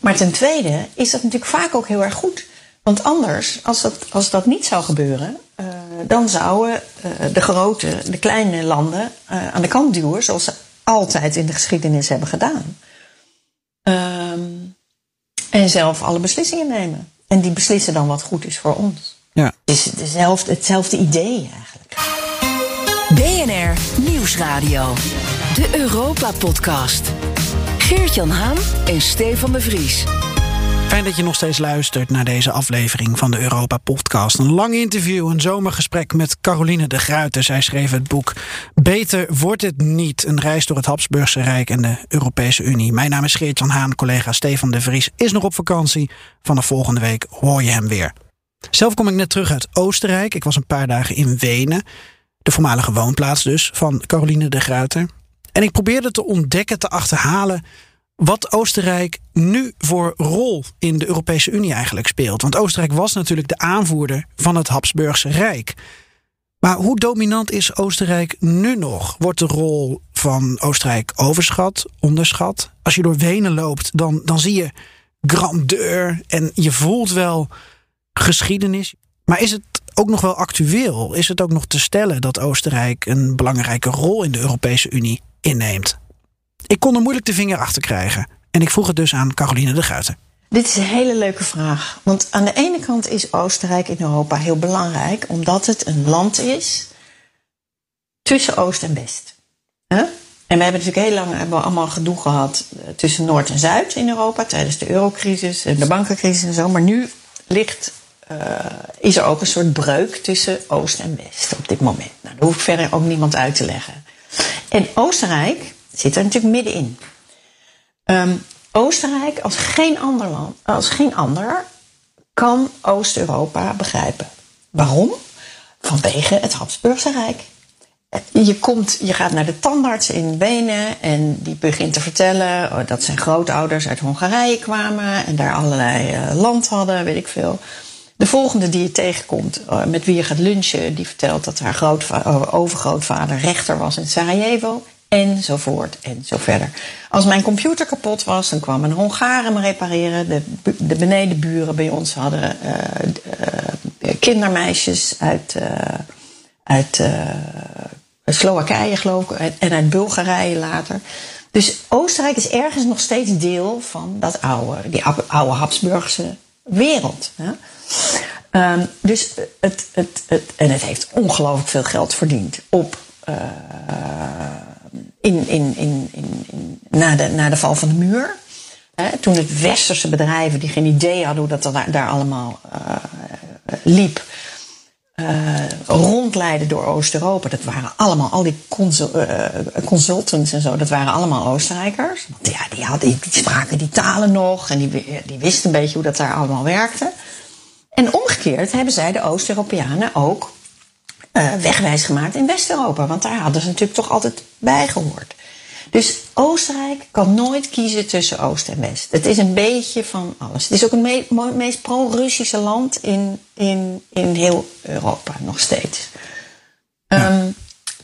maar ten tweede is dat natuurlijk vaak ook heel erg goed. Want anders, als dat, als dat niet zou gebeuren, eh, dan zouden eh, de grote, de kleine landen eh, aan de kant duwen, zoals ze altijd in de geschiedenis hebben gedaan. Ehm, en zelf alle beslissingen nemen. En die beslissen dan wat goed is voor ons. ja. Het is dezelfde, hetzelfde idee eigenlijk. BNR Nieuwsradio. De Europa-podcast. Geert-Jan Haan en Stefan de Vries. Fijn dat je nog steeds luistert naar deze aflevering van de Europa Podcast. Een lang interview, een zomergesprek met Caroline de Gruyter. Zij schreef het boek Beter wordt het niet. Een reis door het Habsburgse Rijk en de Europese Unie. Mijn naam is Geert-Jan Haan. Collega Stefan de Vries is nog op vakantie. Vanaf volgende week hoor je hem weer. Zelf kom ik net terug uit Oostenrijk. Ik was een paar dagen in Wenen. De voormalige woonplaats dus van Caroline de Gruyter. En ik probeerde te ontdekken, te achterhalen wat Oostenrijk nu voor rol in de Europese Unie eigenlijk speelt. Want Oostenrijk was natuurlijk de aanvoerder van het Habsburgse Rijk. Maar hoe dominant is Oostenrijk nu nog? Wordt de rol van Oostenrijk overschat, onderschat? Als je door Wenen loopt, dan, dan zie je grandeur en je voelt wel geschiedenis. Maar is het ook nog wel actueel? Is het ook nog te stellen dat Oostenrijk een belangrijke rol in de Europese Unie inneemt? Ik kon er moeilijk de vinger achter krijgen. En ik vroeg het dus aan Caroline de Guiten. Dit is een hele leuke vraag. Want aan de ene kant is Oostenrijk in Europa heel belangrijk, omdat het een land is tussen Oost en West. Hè? En we hebben natuurlijk heel lang hebben we allemaal gedoe gehad eh, tussen Noord en Zuid in Europa tijdens de eurocrisis en de bankencrisis en zo. Maar nu ligt, eh, is er ook een soort breuk tussen Oost en West op dit moment. Nou, daar hoef ik verder ook niemand uit te leggen. En Oostenrijk zit er natuurlijk middenin. Ehm, Oostenrijk als geen ander land, als geen ander, kan Oost-Europa begrijpen. Waarom? Vanwege het Habsburgse Rijk. Je, komt, je gaat naar de tandarts in Wenen en die begint te vertellen oh, dat zijn grootouders uit Hongarije kwamen en daar allerlei eh, land hadden, weet ik veel. De volgende die je tegenkomt, eh, met wie je gaat lunchen, die vertelt dat haar grootva- eh, overgrootvader rechter was in Sarajevo. Enzovoort en zo verder. Als mijn computer kapot was, dan kwam een Hongaar hem repareren. De, de benedenburen bij ons hadden eh, kindermeisjes uit, uit Slowakije, geloof ik, en- uit Bulgarije later. Dus Oostenrijk is ergens nog steeds deel van dat oude, die oude Habsburgse wereld. Hè? Ehm, dus het, het, het, en het heeft ongelooflijk veel geld verdiend op in, in, in, in, na, de, na de val van de muur. Toen het westerse bedrijven die geen idee hadden hoe dat daar, daar allemaal eh, liep, eh, rondleiden door Oost-Europa. Dat waren allemaal, al die eh, consultants en zo, dat waren allemaal Oostenrijkers. Want ja, die, hadden, die spraken die talen nog en die, die wisten een beetje hoe dat daar allemaal werkte. En omgekeerd hebben zij de Oost-Europeanen ook eh, wegwijs gemaakt in West-Europa. Want daar hadden ze natuurlijk toch altijd bij gehoord. Dus Oostenrijk kan nooit kiezen tussen Oost en West. Het is een beetje van alles. Het is ook het me- meest pro-Russische land in, in, in heel Europa nog steeds. Ehm,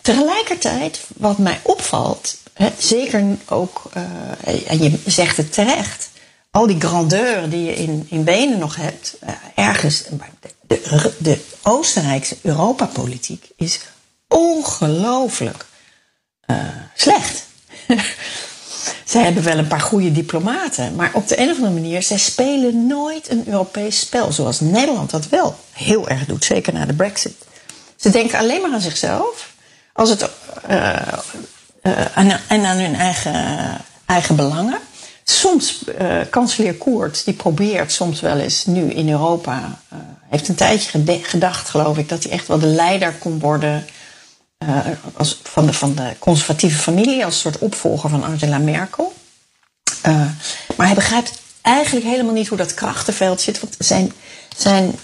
tegelijkertijd, wat mij opvalt, hè, zeker ook, eh, en je zegt het terecht, al die grandeur die je in, in Wenen nog hebt, eh, ergens, de, de, Oostenrijkse Europapolitiek is ongelooflijk slecht. zij hebben wel een paar goede diplomaten, maar op de een of andere manier, zij spelen nooit een Europees spel, zoals Nederland dat wel heel erg doet, zeker na de Brexit. Ze denken alleen maar aan zichzelf, als het, uh, en, en aan hun eigen, eigen belangen. Soms, uh, kanselier Koert, die probeert soms wel eens nu in Europa, uh, heeft een tijdje gedacht, geloof ik, dat hij echt wel de leider kon worden uh, als, van, de, van de conservatieve familie, als soort opvolger van Angela Merkel. maar hij begrijpt eigenlijk helemaal niet hoe dat krachtenveld zit. Want zijn, zijn,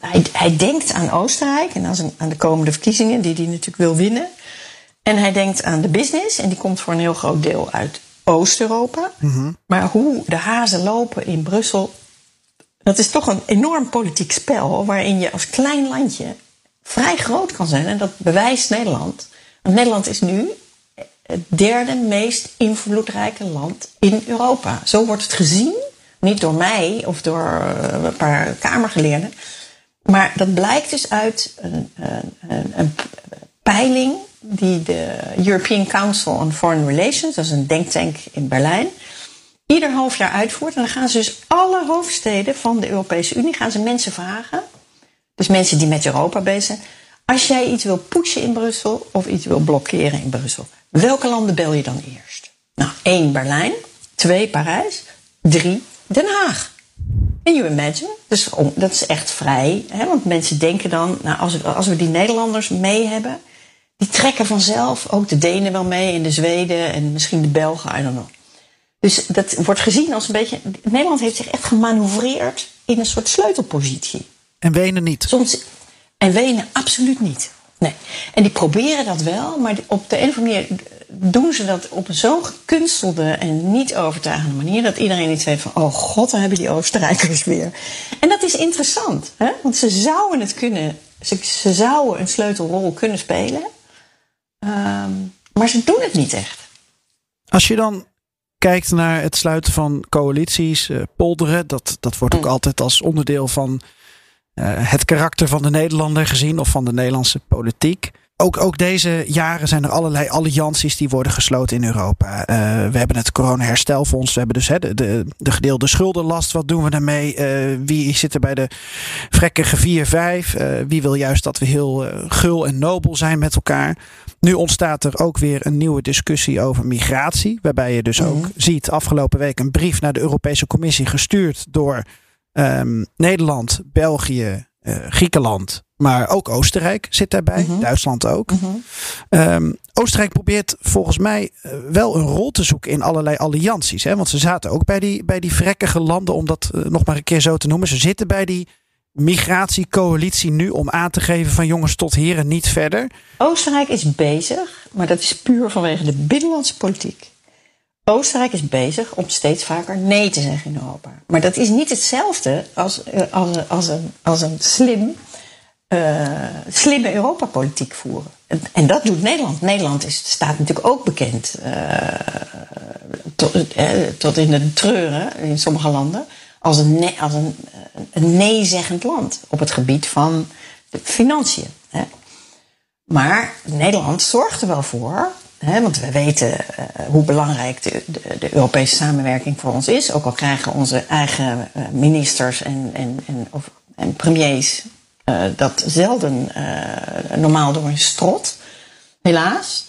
hij, hij denkt aan Oostenrijk en aan, aan de komende verkiezingen, die hij natuurlijk wil winnen. En hij denkt aan de business, en die komt voor een heel groot deel uit Oost-Europa. Mm-hmm. Maar hoe de hazen lopen in Brussel, dat is toch een enorm politiek spel waarin je als klein landje vrij groot kan zijn. En dat bewijst Nederland. Want Nederland is nu het derde meest invloedrijke land in Europa. Zo wordt het gezien. Niet door mij of door een paar Kamergeleerden. Maar dat blijkt dus uit een, een, een peiling die de European Council on Foreign Relations, dat is een denktank in Berlijn, ieder half jaar uitvoert. En dan gaan ze dus alle hoofdsteden van de Europese Unie, gaan ze mensen vragen, dus mensen die met Europa bezig zijn, als jij iets wil pushen in Brussel of iets wil blokkeren in Brussel, welke landen bel je dan eerst? Nou, één Berlijn, twee Parijs, drie Den Haag. En you imagine? Dus dat is echt vrij. Hè? Want mensen denken dan, nou, als, als we die Nederlanders mee hebben, die trekken vanzelf ook de Denen wel mee en de Zweden en misschien de Belgen, I don't know. Dus dat wordt gezien als een beetje. Nederland heeft zich echt gemanoeuvreerd in een soort sleutelpositie. En Wenen niet. Soms, en Wenen absoluut niet. Nee. En die proberen dat wel, maar op de een of andere manier doen ze dat op een zo gekunstelde en niet overtuigende manier dat iedereen iets heeft van: oh god, dan hebben die Oostenrijkers weer. En dat is interessant, hè? want ze zouden het kunnen, ze, ze zouden een sleutelrol kunnen spelen. Um, maar ze doen het niet echt. Als je dan kijkt naar het sluiten van coalities, uh, polderen, dat, dat wordt ook mm. altijd als onderdeel van uh, het karakter van de Nederlander gezien of van de Nederlandse politiek. Ook, ook deze jaren zijn er allerlei allianties die worden gesloten in Europa. Uh, we hebben het corona-herstelfonds. We hebben dus hè, de, de, de, gedeelde schuldenlast. Wat doen we daarmee? Uh, wie zit er bij de vrekkige 4-5? Uh, wie wil juist dat we heel gul en nobel zijn met elkaar? Nu ontstaat er ook weer een nieuwe discussie over migratie. Waarbij je dus mm -hmm. ook ziet afgelopen week een brief naar de Europese Commissie gestuurd door um, Nederland, België, uh, Griekenland, maar ook Oostenrijk zit daarbij, -hmm. Duitsland ook. -hmm. um, Oostenrijk probeert volgens mij uh, wel een rol te zoeken in allerlei allianties. Hè? Want ze zaten ook bij die, bij die vrekkige landen, om dat uh, nog maar een keer zo te noemen. Ze zitten bij die migratiecoalitie nu om aan te geven van jongens tot hier en niet verder. Oostenrijk is bezig, maar dat is puur vanwege de binnenlandse politiek. Oostenrijk is bezig om steeds vaker nee te zeggen in Europa. Maar dat is niet hetzelfde als, als, als, een, als een slim, uh, slimme Europapolitiek voeren. En, en, dat doet Nederland. Nederland is, staat natuurlijk ook bekend uh, tot, tot in de treuren in sommige landen als een, als een, een nee-zeggend land op het gebied van de financiën. Hè. Maar Nederland zorgt er wel voor Want we weten uh, hoe belangrijk de, de, Europese samenwerking voor ons is. Ook al krijgen onze eigen uh, ministers en, en, en, of, en premiers uh, dat zelden normaal door een strot, helaas.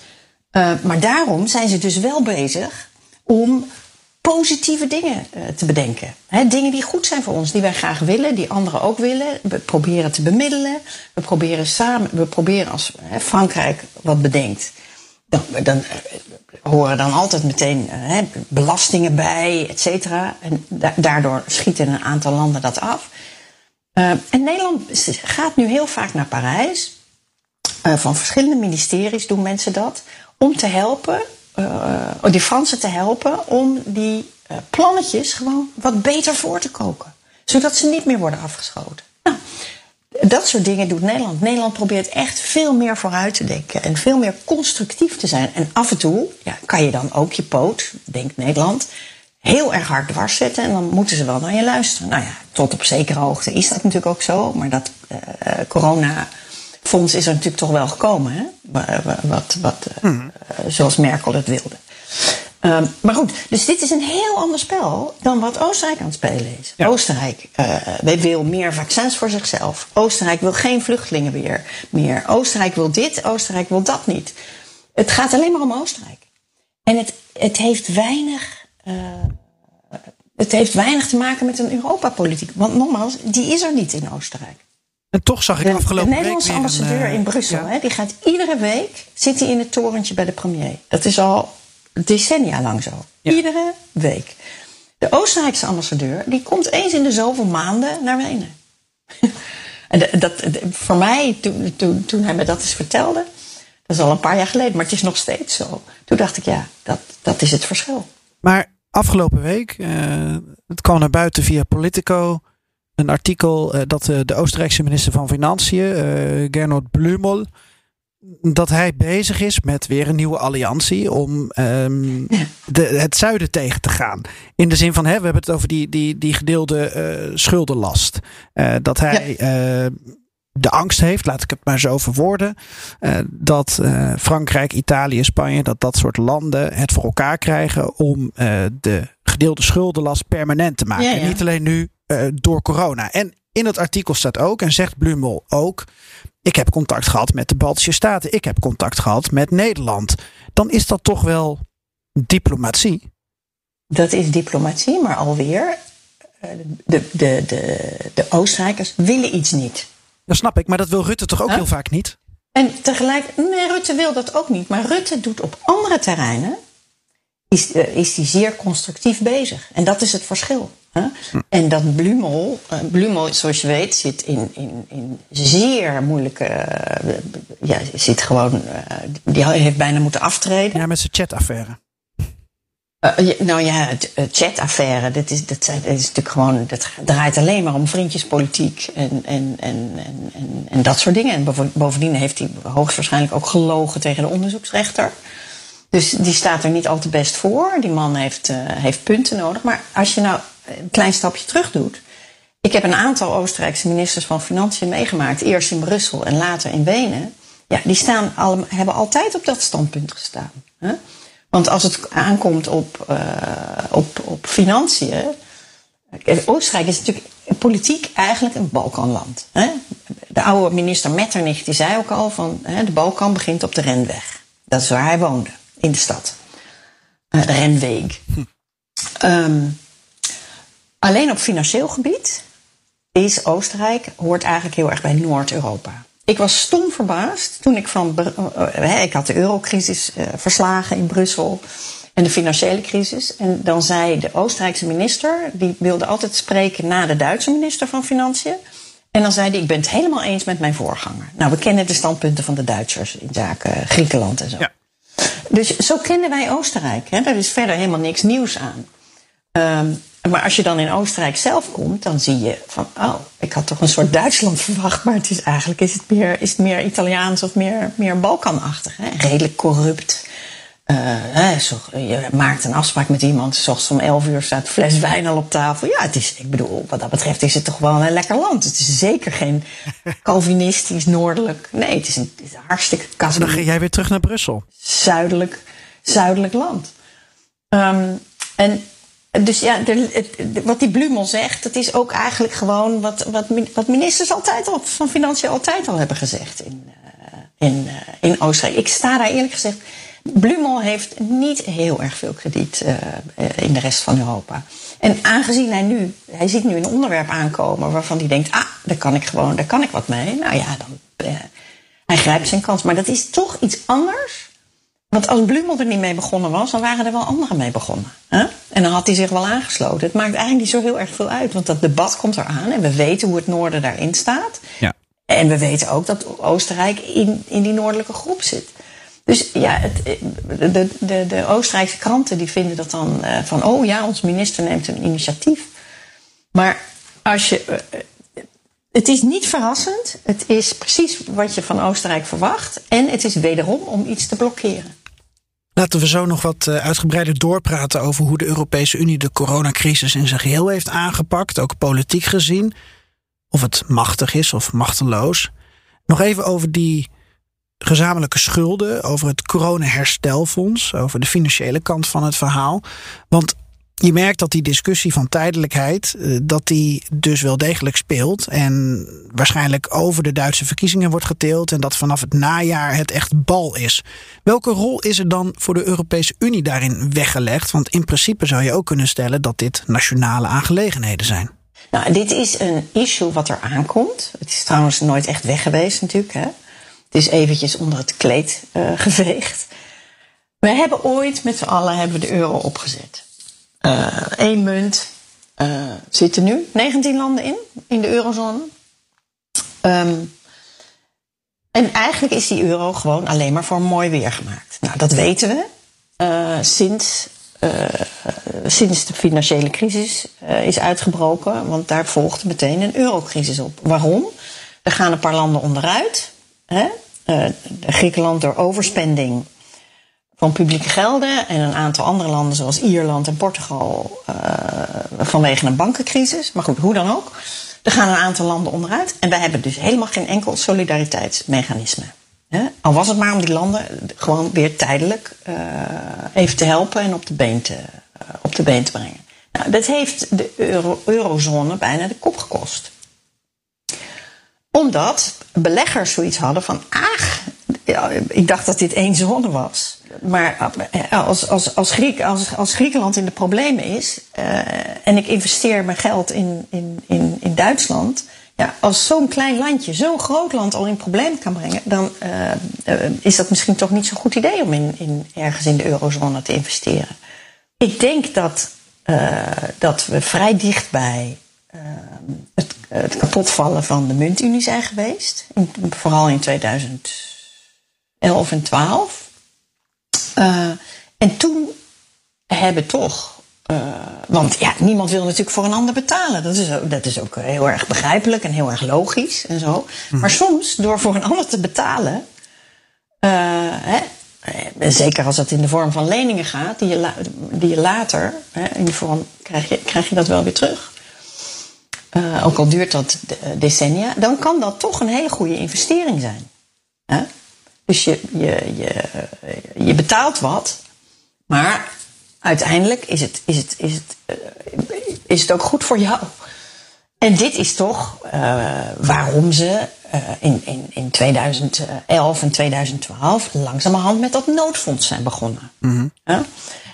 maar daarom zijn ze dus wel bezig om positieve dingen te bedenken. Dingen die goed zijn voor ons, die wij graag willen, die anderen ook willen. We proberen te bemiddelen. We proberen samen, we proberen als Frankrijk wat bedenkt dan, dan horen dan altijd meteen hè, belastingen bij, et cetera. En da daardoor schieten een aantal landen dat af. Uh, en Nederland gaat nu heel vaak naar Parijs. Van verschillende ministeries doen mensen dat. Om te helpen, uh, die Fransen te helpen, om die plannetjes gewoon wat beter voor te koken. Zodat ze niet meer worden afgeschoten. Dat soort dingen doet Nederland. Nederland probeert echt veel meer vooruit te denken en veel meer constructief te zijn. En af en toe ja, kan je dan ook je poot, denkt Nederland, heel erg hard dwars zetten en dan moeten ze wel naar je luisteren. Nou ja, tot op zekere hoogte is dat natuurlijk ook zo, maar dat uh, corona fonds is er natuurlijk toch wel gekomen, hè? Wat, wat, hmm. zoals Merkel het wilde. Um, maar goed, dus dit is een heel ander spel dan wat Oostenrijk aan het spelen is. Oostenrijk uh, wil meer vaccins voor zichzelf. Oostenrijk wil geen vluchtelingen weer meer. Oostenrijk wil dit, Oostenrijk wil dat niet. Het gaat alleen maar om Oostenrijk. En het, het, heeft, weinig, uh, het heeft weinig te maken met een Europapolitiek. Want nogmaals, die is er niet in Oostenrijk. En toch zag ik de, afgelopen week. De Nederlandse ambassadeur een, in Brussel, hè, die gaat iedere week zit hij in het torentje bij de premier. Dat is al decennia lang zo. Iedere week. De Oostenrijkse ambassadeur die komt eens in de zoveel maanden naar Wenen. en dat, voor mij, toen, toen, toen hij me dat eens vertelde, dat is al een paar jaar geleden, maar het is nog steeds zo. Toen dacht ik, ja, dat, dat is het verschil. Maar afgelopen week, uh, het kwam naar buiten via Politico, een artikel uh, dat uh, de Oostenrijkse minister van Financiën, Gernot Blumel, dat hij bezig is met weer een nieuwe alliantie om um, de, het zuiden tegen te gaan. In de zin van, hè, we hebben het over die, die, die gedeelde uh, schuldenlast. Uh, dat hij ja. uh, de angst heeft, laat ik het maar zo verwoorden, dat Frankrijk, Italië, Spanje, dat dat soort landen het voor elkaar krijgen om de gedeelde schuldenlast permanent te maken. Ja, ja. Niet alleen nu door corona. En in het artikel staat ook, en zegt Blumel ook, ik heb contact gehad met de Baltische Staten. Ik heb contact gehad met Nederland. Dan is dat toch wel diplomatie? Dat is diplomatie, maar alweer. Eh, de, de, de, de Oostenrijkers willen iets niet. Dat snap ik, maar dat wil Rutte toch ook heel vaak niet? En tegelijk, nee, Rutte wil dat ook niet. Maar Rutte doet op andere terreinen, is, uh, is die zeer constructief bezig. En dat is het verschil. En dat Blumel, uh, Blumel, zoals je weet, zit in, in, in zeer moeilijke. Uh, ja, zit gewoon. Uh, die heeft bijna moeten aftreden. Ja, met zijn chataffaire. nou ja, chataffaire, dat is, dat, is natuurlijk gewoon. Dat draait alleen maar om vriendjespolitiek en, en, en, en, en, en dat soort dingen. En bovendien heeft hij hoogstwaarschijnlijk ook gelogen tegen de onderzoeksrechter. Dus die staat er niet al te best voor. Die man heeft, heeft punten nodig. Maar als je nou een klein stapje terug doet. Ik heb een aantal Oostenrijkse ministers van Financiën meegemaakt. Eerst in Brussel en later in Wenen. Ja, die staan al, hebben altijd op dat standpunt gestaan. Hè? Want als het aankomt op, uh, op, op financiën. Oostenrijk is natuurlijk politiek eigenlijk een Balkanland. Hè? De oude minister Metternich die zei ook al van hè, de Balkan begint op de Renweg. Dat is waar hij woonde, in de stad. Uh, de Renweg. Hm. Um, Alleen op financieel gebied is Oostenrijk, hoort eigenlijk heel erg bij Noord-Europa. Ik was stom verbaasd toen ik van. Uh, ik had de eurocrisis uh, verslagen in Brussel en de financiële crisis. En dan zei de Oostenrijkse minister, die wilde altijd spreken na de Duitse minister van Financiën. En dan zei hij: Ik ben het helemaal eens met mijn voorganger. Nou, we kennen de standpunten van de Duitsers in zaken Griekenland en zo. Ja. Dus zo kennen wij Oostenrijk. Hè? Daar is verder helemaal niks nieuws aan. Um, maar als je dan in Oostenrijk zelf komt, dan zie je van, oh, ik had toch een soort Duitsland verwacht, maar het is eigenlijk is het meer, is het meer Italiaans of meer, meer Balkanachtig. Hè? Redelijk corrupt. Uh, hè, zo, je maakt een afspraak met iemand, zoals om 11 uur staat fles wijn al op tafel. Ja, het is, ik bedoel, wat dat betreft is het toch wel een lekker land. Het is zeker geen Calvinistisch, noordelijk. Nee, het is een, het is een hartstikke katholiek. Dan ga jij weer terug naar Brussel. Zuidelijk, zuidelijk land. Um, en dus ja, wat die Blumel zegt, dat is ook eigenlijk gewoon wat, wat, wat ministers altijd al, van Financiën altijd al hebben gezegd in, uh, in, uh, in Oostenrijk. Ik sta daar eerlijk gezegd. Blumel heeft niet heel erg veel krediet uh, in de rest van Europa. En aangezien hij nu, hij ziet nu een onderwerp aankomen waarvan hij denkt, ah, daar kan ik gewoon, daar kan ik wat mee. Nou ja, dan, hij grijpt zijn kans. Maar dat is toch iets anders want als Blumel er niet mee begonnen was, dan waren er wel anderen mee begonnen. Hè? En dan had hij zich wel aangesloten. Het maakt eigenlijk niet zo heel erg veel uit, want dat debat komt eraan en we weten hoe het noorden daarin staat. Ja. En we weten ook dat Oostenrijk in, in die noordelijke groep zit. Dus ja, het, de, de, de Oostenrijkse kranten die vinden dat dan uh, van, oh ja, ons minister neemt een initiatief. Maar als je. Uh, het is niet verrassend. Het is precies wat je van Oostenrijk verwacht. En het is wederom om iets te blokkeren. Laten we zo nog wat eh, uitgebreider doorpraten over hoe de Europese Unie de coronacrisis in zijn geheel heeft aangepakt, ook politiek gezien. Of het machtig is of machteloos. Nog even over die gezamenlijke schulden, over het coronaherstelfonds, over de financiële kant van het verhaal. Want je merkt dat die discussie van tijdelijkheid, eh, dat die dus wel degelijk speelt. En waarschijnlijk over de Duitse verkiezingen wordt geteeld. En dat vanaf het najaar het echt bal is. Welke rol is er dan voor de Europese Unie daarin weggelegd? Want in principe zou je ook kunnen stellen dat dit nationale aangelegenheden zijn. Nou, dit is een issue wat er aankomt. Het is trouwens nooit echt weg geweest natuurlijk. Hè? Het is eventjes onder het kleed uh, geveegd. We hebben ooit met z'n allen hebben de euro opgezet. Eén uh, munt. Uh, zitten nu 19 landen in, in de eurozone. Um, en eigenlijk is die euro gewoon alleen maar voor mooi weer gemaakt. Nou, dat weten we sinds uh, sinds de financiële crisis is uitgebroken. Want daar volgde meteen een eurocrisis op. Waarom? Er gaan een paar landen onderuit. Hè? Griekenland door overspending van publieke gelden. En een aantal andere landen zoals Ierland en Portugal vanwege een bankencrisis. Maar goed, hoe dan ook. Er gaan een aantal landen onderuit. En wij hebben dus helemaal geen enkel solidariteitsmechanisme. Al was het maar om die landen gewoon weer tijdelijk uh, even te helpen en op de been te, uh, op de been te brengen. Nou, dat heeft de euro, eurozone bijna de kop gekost. Omdat beleggers zoiets hadden van, ach, ja, ik dacht dat dit één zone was. Maar als, als, als, Griek, als, als Griekenland in de problemen is uh, en ik investeer mijn geld in, in, in, in Duitsland, ja, als zo'n klein landje, zo'n groot land al in problemen kan brengen, dan is dat misschien toch niet zo'n goed idee om in, in, ergens in de eurozone te investeren. Ik denk dat, dat we vrij dicht bij het, het kapotvallen van de muntunie zijn geweest. Vooral in 2011 en 12. en toen hebben toch uh, want ja, niemand wil natuurlijk voor een ander betalen. Dat is, ook, dat is ook heel erg begrijpelijk en heel erg logisch en zo. Mm. Maar soms, door voor een ander te betalen, uh, hè, zeker als dat in de vorm van leningen gaat, die je, la, die je later, hè, in de vorm, krijg je, krijg je dat wel weer terug. Uh, ook al duurt dat decennia, dan kan dat toch een hele goede investering zijn. Hè? Dus je, je, je, je betaalt wat, maar uiteindelijk is het, is het, is het, uh, is het ook goed voor jou. En dit is toch uh, waarom ze uh, in, in, in 2011 en 2012 langzamerhand met dat noodfonds zijn begonnen. Mm -hmm. ja?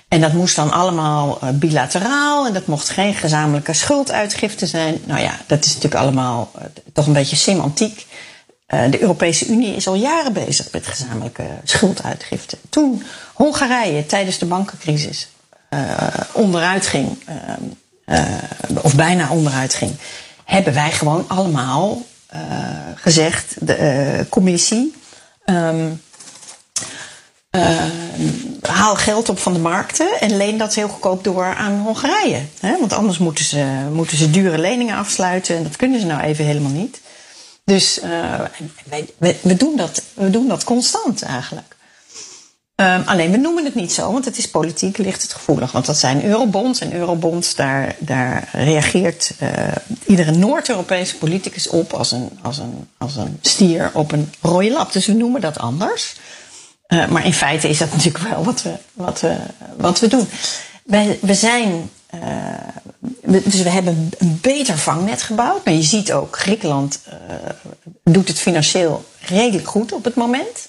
En dat moest dan allemaal bilateraal en dat mocht geen gezamenlijke schulduitgifte zijn. Nou ja, dat is natuurlijk allemaal toch een beetje semantiek. De Europese Unie is al jaren bezig met gezamenlijke schulduitgifte. Toen Hongarije tijdens de bankencrisis uh, onderuit ging, uh, of bijna onderuit ging, hebben wij gewoon allemaal gezegd, de commissie, um, haal geld op van de markten en leen dat heel goedkoop door aan Hongarije. Hè? Want anders moeten ze, moeten ze dure leningen afsluiten en dat kunnen ze nou even helemaal niet. Dus wij, we, we, doen dat, we doen dat constant eigenlijk. Um, alleen we noemen het niet zo, want het is politiek ligt het gevoelig. Want dat zijn eurobonds en eurobonds, daar, daar reageert uh, iedere Noord-Europese politicus op als een, als, een, als een stier op een rode lap. Dus we noemen dat anders. Uh, maar in feite is dat natuurlijk wel wat we, wat we, wat we doen. Wij, we zijn. We, dus we hebben een beter vangnet gebouwd. Maar je ziet ook, Griekenland doet het financieel redelijk goed op het moment.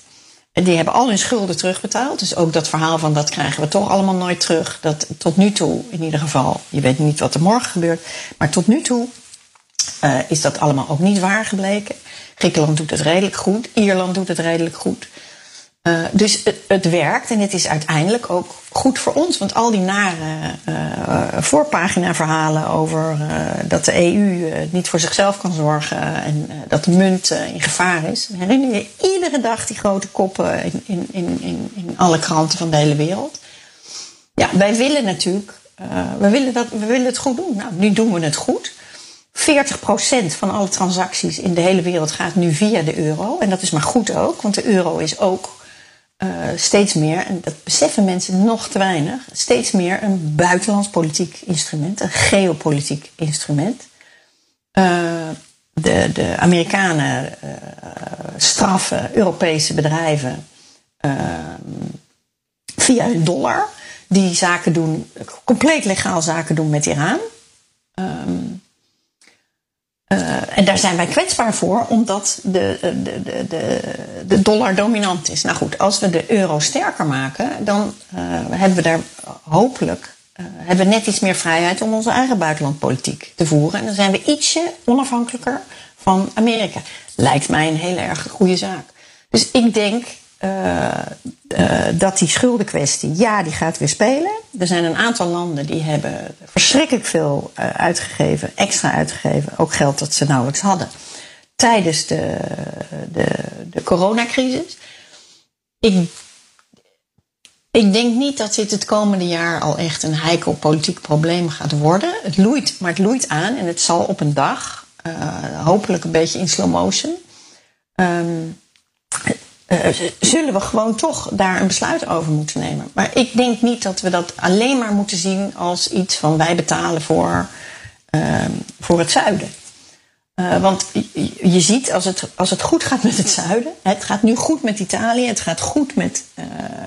Die hebben al hun schulden terugbetaald. Dus ook dat verhaal van dat krijgen we toch allemaal nooit terug. Dat tot nu toe, in ieder geval, je weet niet wat er morgen gebeurt. Maar tot nu toe uh, is dat allemaal ook niet waar gebleken. Griekenland doet het redelijk goed. Ierland doet het redelijk goed. Uh, dus het, het, werkt en het is uiteindelijk ook goed voor ons. Want al die nare uh, voorpagina verhalen over dat de EU niet voor zichzelf kan zorgen en dat de munt in gevaar is. Herinner je iedere dag die grote koppen in, in, in, in, alle kranten van de hele wereld. Ja, wij willen natuurlijk, we, willen dat, we willen het goed doen. Nou, nu doen we het goed. 40% van alle transacties in de hele wereld gaat nu via de euro. En dat is maar goed ook, want de euro is ook uh, steeds meer, en dat beseffen mensen nog te weinig, steeds meer een buitenlands politiek instrument, een geopolitiek instrument. Uh, de, de Amerikanen uh, straffen Europese bedrijven via hun dollar. Die zaken doen, compleet legaal zaken doen met Iran. Uh, en daar zijn wij kwetsbaar voor, omdat de, de, de, de, de dollar dominant is. Nou goed, als we de euro sterker maken, dan hebben we daar hopelijk hebben we net iets meer vrijheid om onze eigen buitenlandpolitiek te voeren. En dan zijn we ietsje onafhankelijker van Amerika. Lijkt mij een hele erg goede zaak. Dus ik denk dat die schuldenkwestie, ja, die gaat weer spelen. Er zijn een aantal landen die hebben verschrikkelijk veel uitgegeven, extra uitgegeven, ook geld dat ze nauwelijks hadden, tijdens de, de, de coronacrisis. Ik ik denk niet dat dit het komende jaar al echt een heikel politiek probleem gaat worden. Het loeit, maar het loeit aan en het zal op een dag, hopelijk een beetje in slow motion, uh, zullen we gewoon toch daar een besluit over moeten nemen. Maar ik denk niet dat we dat alleen maar moeten zien als iets van wij betalen voor, uh, voor het zuiden. Uh, want je ziet, als het, als het goed gaat met het zuiden, het gaat nu goed met Italië, het gaat goed met, uh,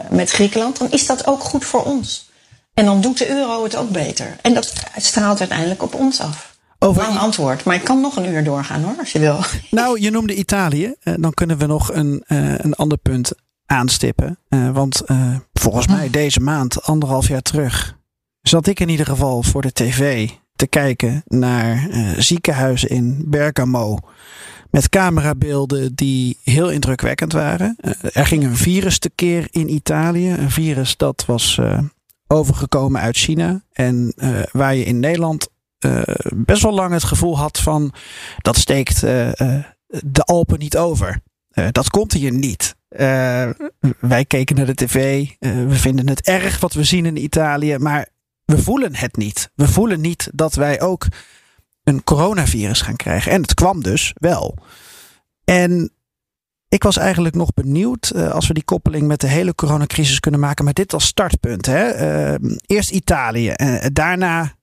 met Griekenland, dan is dat ook goed voor ons. En dan doet de euro het ook beter. En dat straalt uiteindelijk op ons af. Over... Lang antwoord, maar ik kan nog een uur doorgaan hoor, als je wil. Nou, je noemde Italië. Uh, dan kunnen we nog een, een ander punt aanstippen. want volgens mij deze maand, anderhalf jaar terug, zat ik in ieder geval voor de tv te kijken naar ziekenhuizen in Bergamo. Met camerabeelden die heel indrukwekkend waren. Er ging een virus tekeer in Italië. Een virus dat was overgekomen uit China. En waar je in Nederland best wel lang het gevoel had van... dat steekt de Alpen niet over. dat komt hier niet. wij keken naar de tv. we vinden het erg wat we zien in Italië. Maar we voelen het niet. We voelen niet dat wij ook een coronavirus gaan krijgen. En het kwam dus wel. En ik was eigenlijk nog benieuwd als we die koppeling met de hele coronacrisis kunnen maken. Met dit als startpunt. Hè? Eerst Italië. Uh, daarna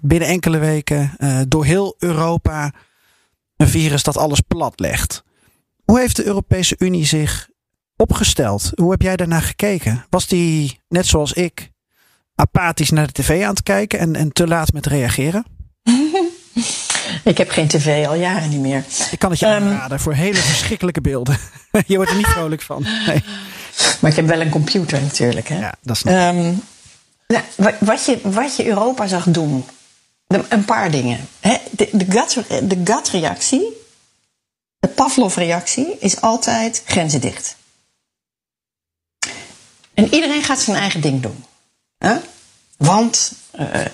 binnen enkele weken door heel Europa een virus dat alles plat legt. Hoe heeft de Europese Unie zich opgesteld? Hoe heb jij daarnaar gekeken? Was die, net zoals ik, apathisch naar de tv aan het kijken en, en te laat met reageren? Ik heb geen tv al jaren niet meer. Ik kan het je um, aanraden voor hele verschrikkelijke beelden. je wordt er niet vrolijk van. Nee. Maar ik heb wel een computer natuurlijk. Hè? Ja, dat is um, nou, wat, je, wat je Europa zag doen. Een paar dingen. Hè? De, de, de gut-reactie, de Pavlov-reactie, is altijd grenzen dicht. En iedereen gaat zijn eigen ding doen. Huh? Want, uh,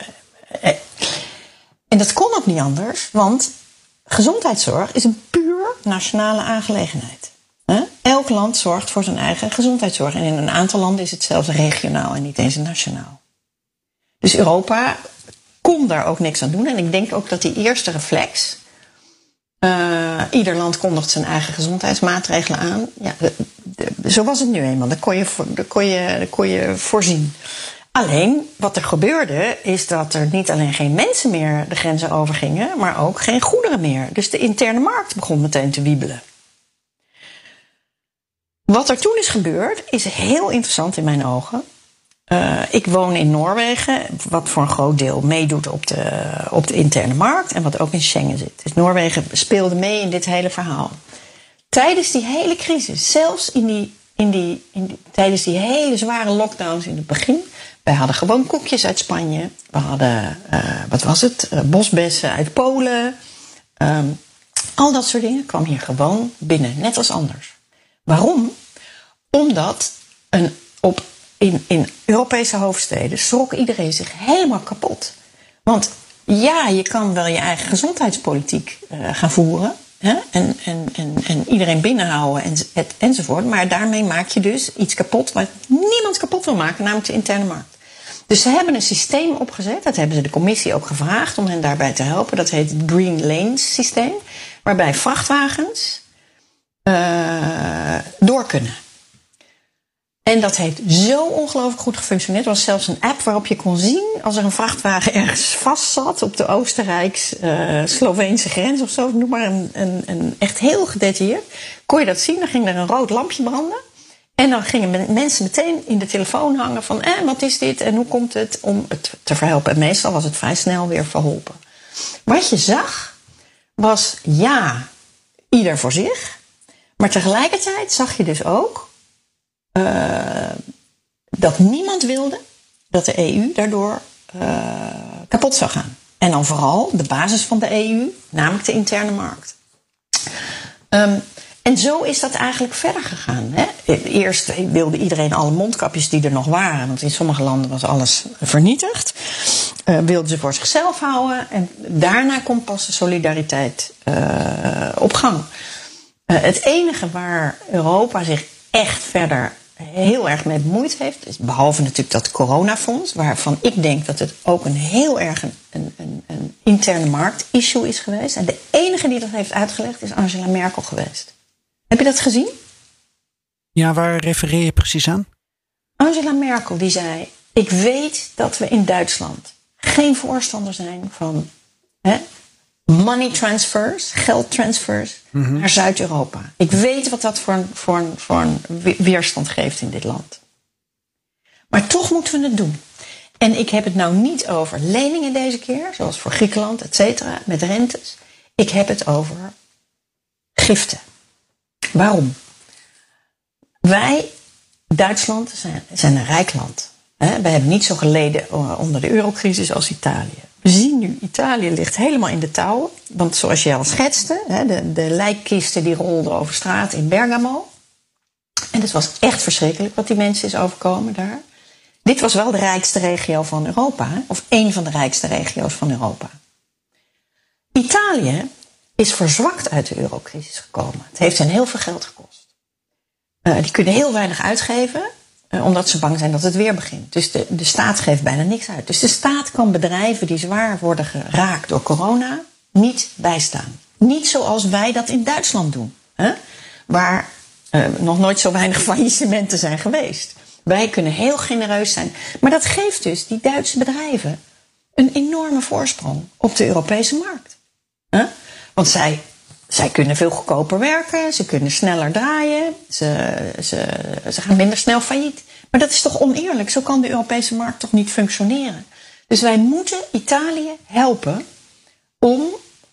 en dat kon ook niet anders, want gezondheidszorg is een puur nationale aangelegenheid. Elk land zorgt voor zijn eigen gezondheidszorg. En in een aantal landen is het zelfs regionaal en niet eens nationaal. Dus Europa kon daar ook niks aan doen. En ik denk ook dat die eerste reflex. Uh, ieder land kondigt zijn eigen gezondheidsmaatregelen aan. Ja, zo was het nu eenmaal. Dat kon je, dat kon je, dat kon je voorzien. Alleen, wat er gebeurde, is dat er niet alleen geen mensen meer de grenzen overgingen, maar ook geen goederen meer. Dus de interne markt begon meteen te wiebelen. Wat er toen is gebeurd, is heel interessant in mijn ogen. Uh, ik woon in Noorwegen, wat voor een groot deel meedoet op de, op de interne markt en wat ook in Schengen zit. Dus Noorwegen speelde mee in dit hele verhaal. Tijdens die hele crisis, zelfs in die, in die, in die, tijdens die hele zware lockdowns in het begin, wij hadden gewoon koekjes uit Spanje. We hadden, uh, wat was het? Uh, bosbessen uit Polen. Um, al dat soort dingen kwam hier gewoon binnen, net als anders. Waarom? Omdat een, op, in, in Europese hoofdsteden schrok iedereen zich helemaal kapot. Want ja, je kan wel je eigen gezondheidspolitiek uh, gaan voeren. Hè? En, en, en, en iedereen binnenhouden en, enzovoort. Maar daarmee maak je dus iets kapot wat niemand kapot wil maken, namelijk de interne markt. Dus ze hebben een systeem opgezet. Dat hebben ze de commissie ook gevraagd om hen daarbij te helpen. Dat heet het Green Lanes systeem. Waarbij vrachtwagens uh, door kunnen. En dat heeft zo ongelooflijk goed gefunctioneerd. Er was zelfs een app waarop je kon zien als er een vrachtwagen ergens vast zat op de Oostenrijks-Sloveense grens of zo, noem maar een, een, een, echt heel gedetailleerd. Kon je dat zien? Dan ging er een rood lampje branden. En dan gingen mensen meteen in de telefoon hangen van eh, wat is dit en hoe komt het om het te verhelpen. En meestal was het vrij snel weer verholpen. Wat je zag was ja, ieder voor zich. Maar tegelijkertijd zag je dus ook uh, dat niemand wilde dat de EU daardoor uh, kapot zou gaan. En dan vooral de basis van de EU, namelijk de interne markt. Um, en zo is dat eigenlijk verder gegaan. Hè? Eerst wilde iedereen alle mondkapjes die er nog waren, want in sommige landen was alles vernietigd. Uh, wilden ze voor zichzelf houden. En daarna komt pas de solidariteit op gang. Het enige waar Europa zich echt verder heel erg mee bemoeid heeft, is behalve natuurlijk dat coronafonds, waarvan ik denk dat het ook een heel erg een, een, een, een interne markt-issue is geweest. En de enige die dat heeft uitgelegd is Angela Merkel geweest. Heb je dat gezien? Ja, waar refereer je precies aan? Angela Merkel die zei: Ik weet dat we in Duitsland geen voorstander zijn van hè, money transfers, geldtransfers mm naar Zuid-Europa. Ik weet wat dat voor een, voor, een, voor een weerstand geeft in dit land. Maar toch moeten we het doen. En ik heb het nou niet over leningen deze keer, zoals voor Griekenland, et cetera, met rentes. Ik heb het over giften. Waarom? Wij, Duitsland, zijn, zijn een rijk land. We hebben niet zo geleden eh, onder de eurocrisis als Italië. We zien nu, Italië ligt helemaal in de touwen. Want zoals je al schetste, de, de lijkkisten die rolden over straat in Bergamo. En het was echt verschrikkelijk wat die mensen is overkomen daar. Dit was wel de rijkste regio van Europa, of één van de rijkste regio's van Europa. Italië is verzwakt uit de eurocrisis gekomen. Het heeft hen heel veel geld gekost. Uh, die kunnen heel weinig uitgeven, omdat ze bang zijn dat het weer begint. Dus de, de staat geeft bijna niks uit. Dus de staat kan bedrijven die zwaar worden geraakt door corona niet bijstaan. Niet zoals wij dat in Duitsland doen, hè? waar uh, nog nooit zo weinig faillissementen zijn geweest. Wij kunnen heel genereus zijn. Maar dat geeft dus die Duitse bedrijven een enorme voorsprong op de Europese markt. Huh? Want zij, zij kunnen veel goedkoper werken, ze kunnen sneller draaien, ze, ze, ze gaan minder snel failliet. Maar dat is toch oneerlijk? Zo kan de Europese markt toch niet functioneren? Dus wij moeten Italië helpen om,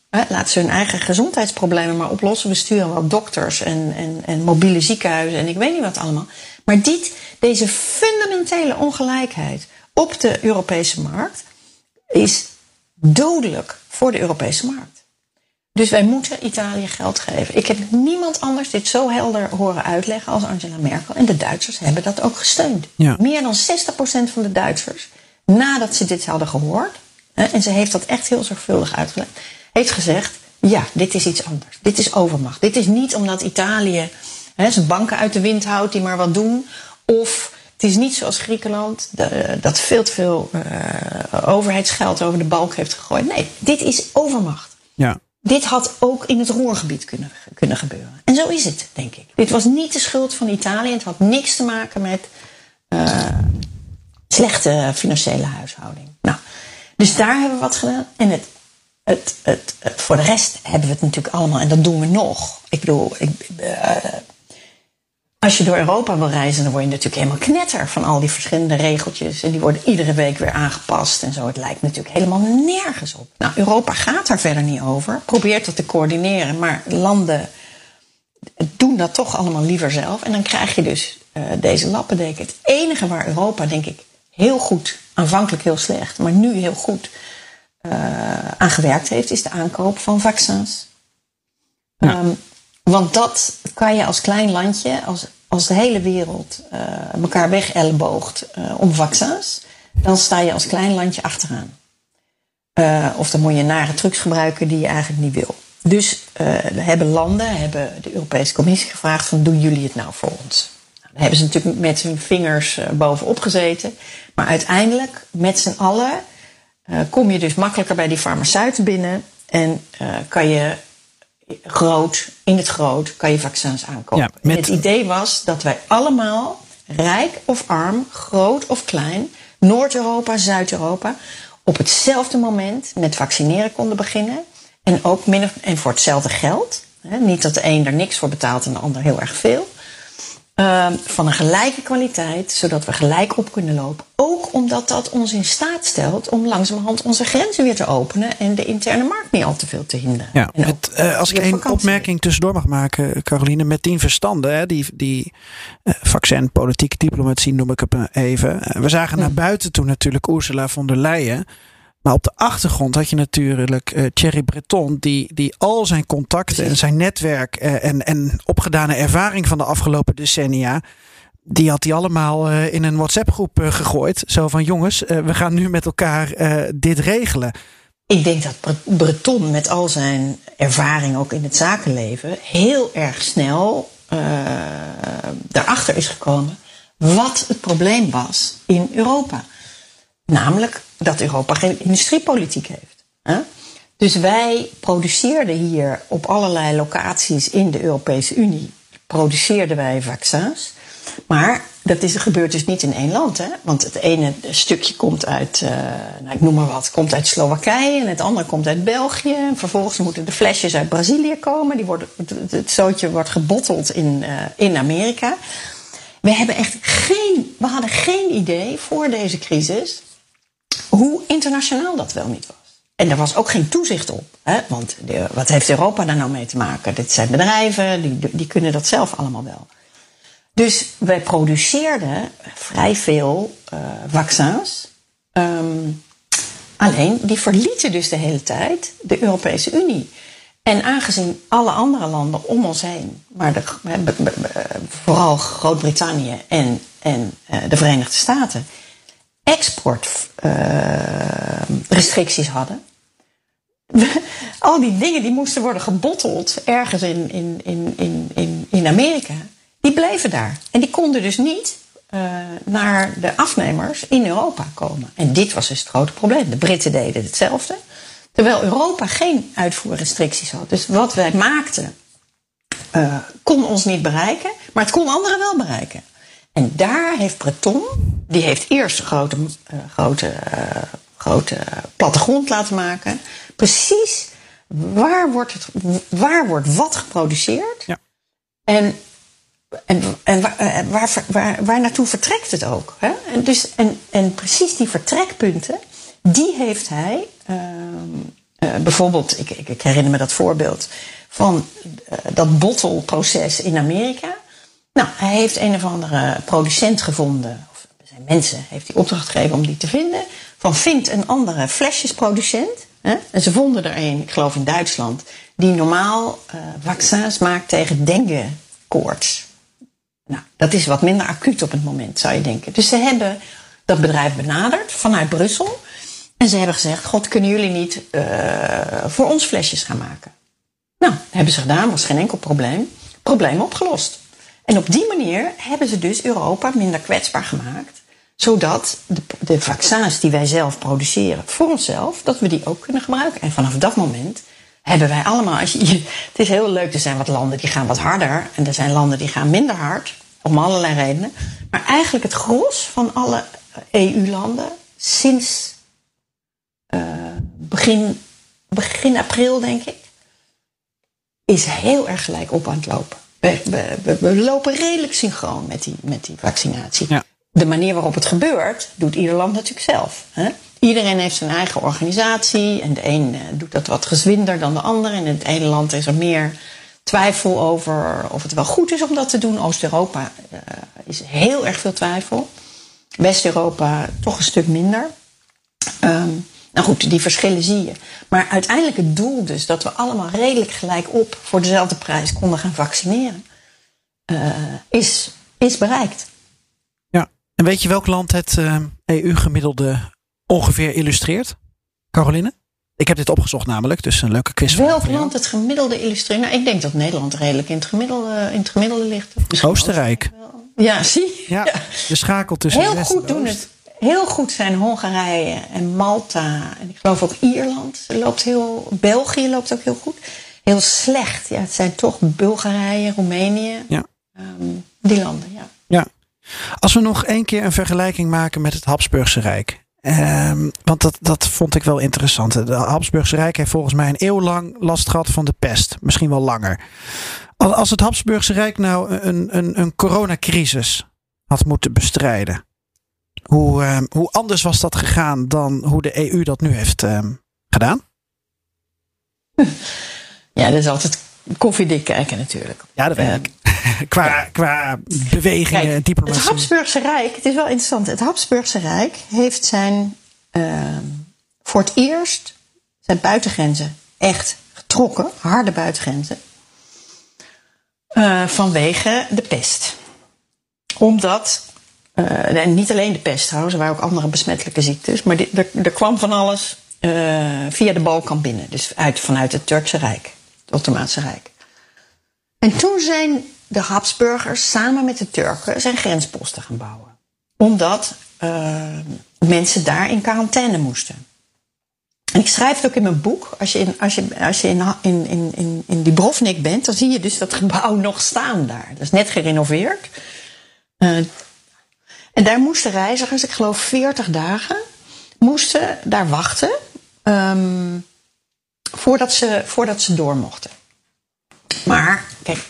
hè, laten ze hun eigen gezondheidsproblemen maar oplossen. We sturen wel dokters en, en, en mobiele ziekenhuizen en ik weet niet wat allemaal. Maar dit, deze fundamentele ongelijkheid op de Europese markt is dodelijk voor de Europese markt. Dus wij moeten Italië geld geven. Ik heb niemand anders dit zo helder horen uitleggen als Angela Merkel. En de Duitsers hebben dat ook gesteund. Ja. Meer dan 60% van de Duitsers, nadat ze dit hadden gehoord, en ze heeft dat echt heel zorgvuldig uitgelegd, heeft gezegd: ja, dit is iets anders. Dit is overmacht. Dit is niet omdat Italië hè, zijn banken uit de wind houdt die maar wat doen. Of het is niet zoals Griekenland, dat veel te veel uh, overheidsgeld over de balk heeft gegooid. Nee, dit is overmacht. Ja. Dit had ook in het Roergebied kunnen, kunnen gebeuren. En zo is het, denk ik. Dit was niet de schuld van Italië. Het had niks te maken met uh, slechte financiële huishouding. Nou, dus daar hebben we wat gedaan. En het, het, het, voor de rest hebben we het natuurlijk allemaal. En dat doen we nog. Ik bedoel, ik, uh, als je door Europa wil reizen, dan word je natuurlijk helemaal knetter van al die verschillende regeltjes. En die worden iedere week weer aangepast en zo. Het lijkt natuurlijk helemaal nergens op. Nou, Europa gaat daar verder niet over. Probeert dat te coördineren, maar landen doen dat toch allemaal liever zelf. En dan krijg je dus uh, deze lappendeken. Het enige waar Europa, denk ik, heel goed, aanvankelijk heel slecht, maar nu heel goed uh, aan gewerkt heeft, is de aankoop van vaccins. Ja. Um, want dat kan je als klein landje, als, als de hele wereld uh, elkaar weg elleboogt uh, om vaccins, dan sta je als klein landje achteraan. Uh, of dan moet je nare trucs gebruiken die je eigenlijk niet wil. Dus hebben landen, hebben de Europese Commissie gevraagd van doen jullie het nou voor ons? Nou, daar hebben ze natuurlijk met hun vingers bovenop gezeten. Maar uiteindelijk, met z'n allen, kom je dus makkelijker bij die farmaceuten binnen en kan je groot, in het groot, kan je vaccins aankopen. Ja, met... Het idee was dat wij allemaal rijk of arm, groot of klein, Noord-Europa, Zuid-Europa, op hetzelfde moment met vaccineren konden beginnen. En ook min of, en voor hetzelfde geld. Hè, niet dat de een er niks voor betaalt en de ander heel erg veel. Uh, van een gelijke kwaliteit, zodat we gelijk op kunnen lopen. Ook omdat dat ons in staat stelt om langzamerhand onze grenzen weer te openen en de interne markt niet al te veel te hinderen. Ja, uh, als ik één opmerking tussendoor mag maken, Caroline, met tien verstanden, hè, die, die uh, vaccin, politieke diplomatie noem ik het even. we zagen naar buiten toen natuurlijk Ursula von der Leyen. Maar op de achtergrond had je natuurlijk uh, Thierry Breton, die, die al zijn contacten en zijn netwerk uh, en, en opgedane ervaring van de afgelopen decennia. Die had hij allemaal uh, in een WhatsApp-groep gegooid. Zo van: jongens, we gaan nu met elkaar dit regelen. Ik denk dat Breton met al zijn ervaring ook in het zakenleven heel erg snel daarachter is gekomen wat het probleem was in Europa. Namelijk dat Europa geen industriepolitiek heeft. Hè? Dus wij produceerden hier op allerlei locaties in de Europese Unie produceerden wij vaccins. Maar dat is, gebeurt dus niet in één land. Hè? Want het ene stukje komt uit, uh, nou, ik noem maar wat, komt uit Slowakije en het andere komt uit België. En vervolgens moeten de flesjes uit Brazilië komen. Die worden, het zootje wordt gebotteld in, uh, in Amerika. We hebben echt geen, we hadden geen idee voor deze crisis hoe internationaal dat wel niet was. En er was ook geen toezicht op. Hè? Want de, wat heeft Europa daar nou mee te maken? Dit zijn bedrijven, die, die kunnen dat zelf allemaal wel. Dus wij produceerden vrij veel uh, vaccins. Um, alleen, die verlieten dus de hele tijd de Europese Unie. En aangezien alle andere landen om ons heen, maar de, vooral Groot-Brittannië en, en uh, de Verenigde Staten, exportrestricties uh, hadden. Al die dingen die moesten worden gebotteld ergens in, in, in, in, in, Amerika, die bleven daar. En die konden dus niet uh, naar de afnemers in Europa komen. En dit was dus het grote probleem. De Britten deden hetzelfde. Terwijl Europa geen uitvoerrestricties had. Dus wat wij maakten, uh, kon ons niet bereiken, maar het kon anderen wel bereiken. En daar heeft Breton, die heeft eerst een grote, uh, grote, uh, grote plattegrond laten maken. Precies waar wordt, het, waar wordt wat geproduceerd? Ja. En, en, en waar, waar, waar, waar, naartoe vertrekt het ook? Hè? En, dus, en, en precies die vertrekpunten, die heeft hij. Uh, bijvoorbeeld, ik, ik, ik, herinner me dat voorbeeld van dat bottelproces in Amerika. Nou, hij heeft een of andere producent gevonden, of zijn mensen, heeft hij opdracht gegeven om die te vinden. Van vind een andere flesjesproducent. Hè? En ze vonden er een, ik geloof in Duitsland, die normaal uh, vaccins maakt tegen dengue-koorts. Nou, dat is wat minder acuut op het moment, zou je denken. Dus ze hebben dat bedrijf benaderd vanuit Brussel. En ze hebben gezegd: God, kunnen jullie niet uh, voor ons flesjes gaan maken? Nou, hebben ze gedaan, was geen enkel probleem. Probleem opgelost. En op die manier hebben ze dus Europa minder kwetsbaar gemaakt. Zodat de, vaccins die wij zelf produceren voor onszelf, dat we die ook kunnen gebruiken. En vanaf dat moment hebben wij allemaal. Als het is heel leuk, er zijn wat landen die gaan wat harder. En er zijn landen die gaan minder hard. Om allerlei redenen. Maar eigenlijk het gros van alle EU-landen sinds uh, begin, begin april, denk ik, is heel erg gelijk op aan het lopen. We, we, we, lopen redelijk synchroon met die, met die vaccinatie. Ja. De manier waarop het gebeurt, doet ieder land natuurlijk zelf. Hè? Iedereen heeft zijn eigen organisatie. En de een doet dat wat gezwinder dan de ander. En in het ene land is er meer twijfel over of het wel goed is om dat te doen. Oost-Europa uh, is heel erg veel twijfel. West-Europa toch een stuk minder. Um, nou goed, die verschillen zie je. Maar uiteindelijk het doel dus dat we allemaal redelijk gelijk op voor dezelfde prijs konden gaan vaccineren, uh, is, is bereikt. Ja, en weet je welk land het uh, EU-gemiddelde ongeveer illustreert? Caroline? Ik heb dit opgezocht namelijk, dus een leuke quiz. Welk land het gemiddelde illustreert? Nou, ik denk dat Nederland redelijk in het gemiddelde, in het gemiddelde ligt. Oostenrijk. Ja, zie. Ja, de schakel tussen Heel goed doen het heel goed zijn Hongarije en Malta. En ik geloof ook Ierland loopt heel. België loopt ook heel goed. Heel slecht. Ja, het zijn toch Bulgarije, Roemenië. Ja. Um, die landen, ja. Ja. Als we nog één keer een vergelijking maken met het Habsburgse Rijk. Ehm, want dat, dat vond ik wel interessant. Het Habsburgse Rijk heeft volgens mij een eeuw lang last gehad van de pest. Misschien wel langer. Als het Habsburgse Rijk nou een, een, een coronacrisis had moeten bestrijden. Hoe, ehm, hoe anders was dat gegaan dan hoe de EU dat nu heeft ehm, gedaan? Ja, dat is altijd koffiedik kijken natuurlijk. Ja, dat weet ik. qua, qua bewegingen en diplomatie. Het Habsburgse Rijk, het is wel interessant. Het Habsburgse Rijk heeft zijn ehm, voor het eerst zijn buitengrenzen echt getrokken, harde buitengrenzen, uh, vanwege de pest. Omdat, uh, en niet alleen de pest trouwens, er waren ook andere besmettelijke ziektes, maar er, kwam van alles uh, via de Balkan binnen, dus uit, vanuit het Turkse Rijk, het Ottomaanse Rijk. En toen zijn de Habsburgers samen met de Turken zijn grensposten gaan bouwen. Omdat uh, mensen daar in quarantaine moesten. En ik schrijf het ook in mijn boek. Als je in, als je, als je in, in, in, in, in Dubrovnik bent, dan zie je dus dat gebouw nog staan daar. Dat is net gerenoveerd. En daar moesten reizigers, ik geloof 40 dagen, moesten daar wachten um, voordat, ze, voordat ze door mochten. Maar, kijk,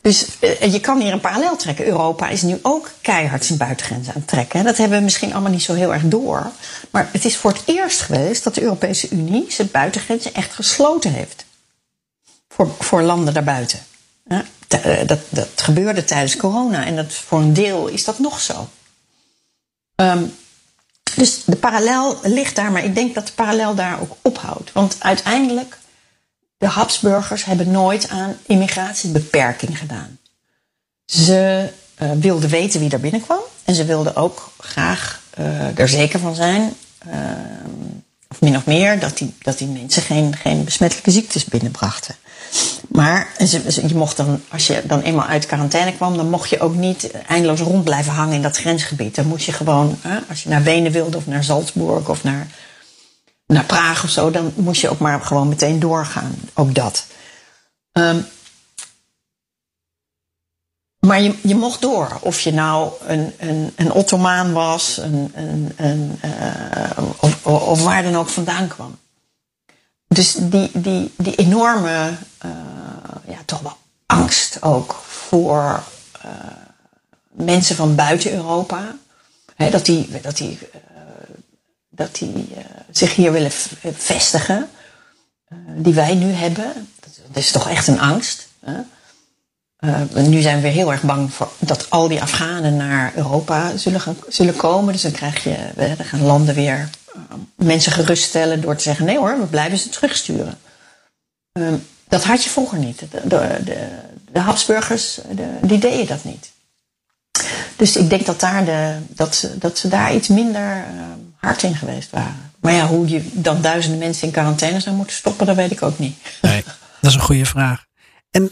dus uh, je kan hier een parallel trekken. Europa is nu ook keihard zijn buitengrenzen aan het trekken. Dat hebben we misschien allemaal niet zo heel erg door. Maar het is voor het eerst geweest dat de Europese Unie zijn buitengrenzen echt gesloten heeft. Voor, voor landen daarbuiten. Ja, dat, dat gebeurde tijdens corona en dat, voor een deel is dat nog zo. Um, dus de parallel ligt daar, maar ik denk dat de parallel daar ook ophoudt. Want uiteindelijk de Habsburgers hebben nooit aan immigratiebeperking gedaan. Ze uh, wilden weten wie er binnenkwam. En ze wilden ook graag uh, er zeker van zijn, uh, of min of meer, dat die, dat die mensen geen, geen besmettelijke ziektes binnenbrachten. Maar je mocht dan, als je dan eenmaal uit quarantaine kwam, dan mocht je ook niet eindeloos rond blijven hangen in dat grensgebied. Dan moest je gewoon, als je naar Wenen wilde of naar Salzburg of naar naar Praag of zo, dan moest je ook maar gewoon meteen doorgaan. Ook dat. Um, maar je, je mocht door. Of je nou een, een, een Ottomaan was, een, een, een, uh, of, of, waar dan ook vandaan kwam. Dus die, die, die enorme, uh, ja, toch wel angst ook voor uh, mensen van buiten Europa. Hè, dat die, dat die dat die zich hier willen vestigen, die wij nu hebben. Dat is toch echt een angst. Hè? Uh, nu zijn we heel erg bang voor dat al die Afghanen naar Europa zullen, gaan, zullen komen. Dus dan krijg je, dan gaan landen weer mensen geruststellen door te zeggen: nee hoor, we blijven ze terugsturen. dat had je vroeger niet. De, de, de, de Habsburgers, die deden dat niet. Dus ik denk dat, daar de, dat, ze, dat ze daar iets minder hard in geweest waren. Maar ja, hoe je dan duizenden mensen in quarantaine zou moeten stoppen, dat weet ik ook niet. Nee, dat is een goede vraag. En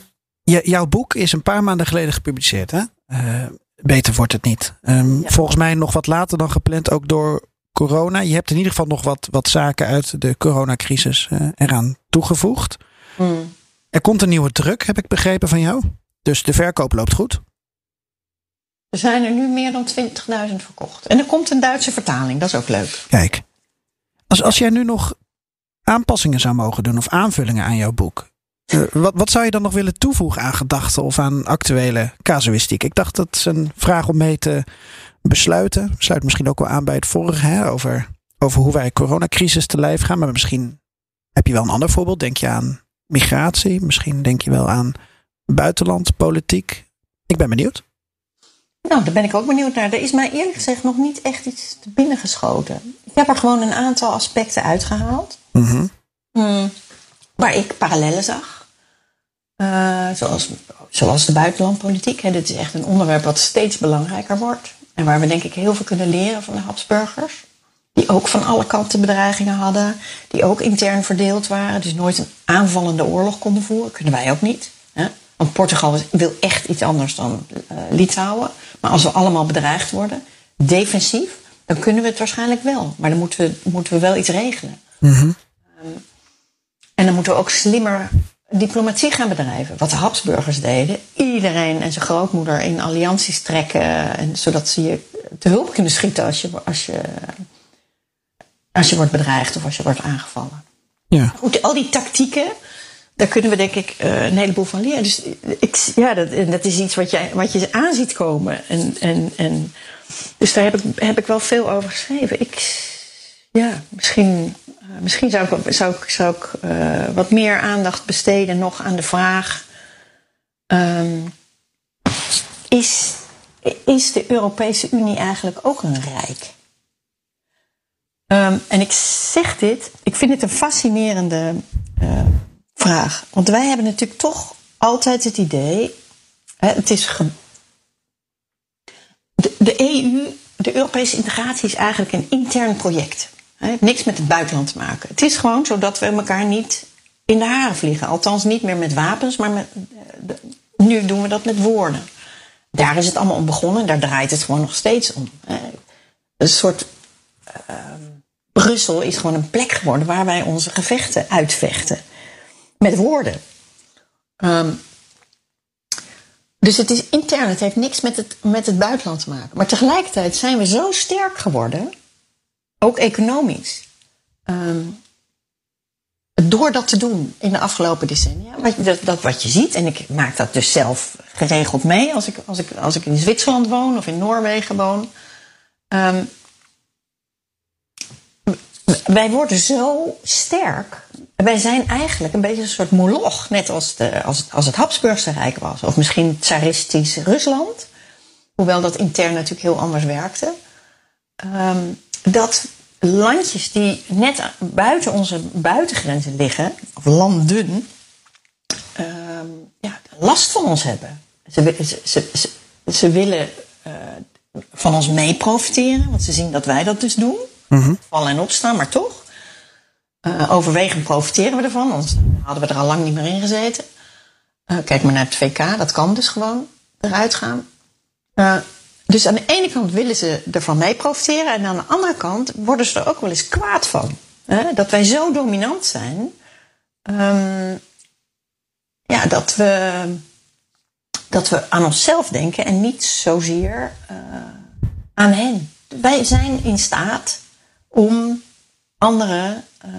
jouw boek is een paar maanden geleden gepubliceerd, hè? Uh, beter wordt het niet. Um, ja. Volgens mij nog wat later dan gepland, ook door corona. Je hebt in ieder geval nog wat, wat zaken uit de coronacrisis uh, eraan toegevoegd. Mm. Er komt een nieuwe druk, heb ik begrepen van jou. Dus de verkoop loopt goed. Er zijn er nu meer dan 20.000 verkocht. En er komt een Duitse vertaling, dat is ook leuk. Kijk, als, als jij nu nog aanpassingen zou mogen doen of aanvullingen aan jouw boek. Uh, wat, wat zou je dan nog willen toevoegen aan gedachten of aan actuele casuïstiek? Ik dacht dat is een vraag om mee te besluiten. Sluit misschien ook wel aan bij het vorige hè, over, over hoe wij coronacrisis te lijf gaan. Maar misschien heb je wel een ander voorbeeld. Denk je aan migratie? Misschien denk je wel aan buitenland, politiek. Ik ben benieuwd. Nou, daar ben ik ook benieuwd naar. Er is mij eerlijk gezegd nog niet echt iets te binnengeschoten. Ik heb er gewoon een aantal aspecten uitgehaald. Mm -hmm. mm, waar ik parallellen zag. Uh, zoals, zoals de buitenlandpolitiek. Hè. Dit is echt een onderwerp wat steeds belangrijker wordt. En waar we denk ik heel veel kunnen leren van de Habsburgers. Die ook van alle kanten bedreigingen hadden. Die ook intern verdeeld waren. Dus nooit een aanvallende oorlog konden voeren. Kunnen wij ook niet. Hè. Want Portugal wil echt iets anders dan uh, Litouwen. Maar als we allemaal bedreigd worden, defensief, dan kunnen we het waarschijnlijk wel. Maar dan moeten we, moeten we wel iets regelen. Mm -hmm. um, en dan moeten we ook slimmer diplomatie gaan bedrijven. Wat de Habsburgers deden. Iedereen en zijn grootmoeder in allianties trekken. En, zodat ze je te hulp kunnen schieten als je, als, je, als je wordt bedreigd of als je wordt aangevallen. Ja. Goed, al die tactieken, daar kunnen we denk ik uh, een heleboel van leren. Dus ik, ja, dat, dat is iets wat, jij, wat je aan ziet komen. En, en, en, dus daar heb ik, heb ik wel veel over geschreven. Ik, ja, misschien, uh, misschien zou ik, zou ik, zou ik uh, wat meer aandacht besteden nog aan de vraag: um, is, is de Europese Unie eigenlijk ook een rijk? Um, en ik zeg dit, ik vind het een fascinerende uh, vraag. Want wij hebben natuurlijk toch altijd het idee, hè, het is de, de EU, de Europese integratie is eigenlijk een intern project. Het heeft niks met het buitenland te maken. Het is gewoon zodat we elkaar niet in de haren vliegen. Althans niet meer met wapens, maar met, nu doen we dat met woorden. Daar is het allemaal om begonnen. Daar draait het gewoon nog steeds om. Een soort uh, Brussel is gewoon een plek geworden waar wij onze gevechten uitvechten. Met woorden. Um, dus het is intern, het heeft niks met het, met het buitenland te maken. Maar tegelijkertijd zijn we zo sterk geworden, ook economisch, um, door dat te doen in de afgelopen decennia. Wat, dat, dat wat je ziet, en ik maak dat dus zelf geregeld mee als ik, als ik, als ik in Zwitserland woon of in Noorwegen woon. Um, wij worden zo sterk. Wij zijn eigenlijk een beetje een soort moloch, net als, de, als, als het Habsburgse Rijk was. Of misschien tsaristisch Rusland. Hoewel dat intern natuurlijk heel anders werkte. Um, dat landjes die net buiten onze buitengrenzen liggen, of landen, um, ja, last van ons hebben. Ze, ze, ze, ze, ze willen uh, van ons mee profiteren, want ze zien dat wij dat dus doen. Mm-hmm. Vallen en opstaan, maar toch. Uh, overwegend profiteren we ervan, anders hadden we er al lang niet meer in gezeten. Uh, kijk maar naar het VK, dat kan dus gewoon eruit gaan. Dus aan de ene kant willen ze ervan mee profiteren, en aan de andere kant worden ze er ook wel eens kwaad van. dat wij zo dominant zijn, um, ja, dat we, dat we aan onszelf denken en niet zozeer aan hen. Wij zijn in staat om anderen uh,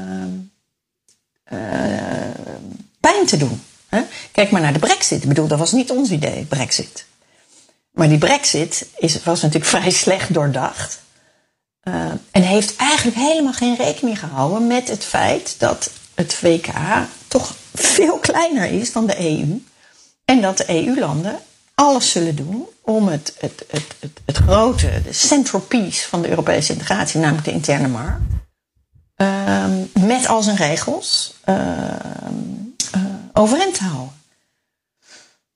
uh, pijn te doen. Hè? Kijk maar naar de brexit. Ik bedoel, dat was niet ons idee, brexit. Maar die brexit is, was natuurlijk vrij slecht doordacht. Uh, en heeft eigenlijk helemaal geen rekening gehouden met het feit dat het VK toch veel kleiner is dan de EU. En dat de EU-landen alles zullen doen om het, het, het, het, het grote, de central piece van de Europese integratie, namelijk de interne markt, um, met al zijn regels uh, uh, overeind te houden.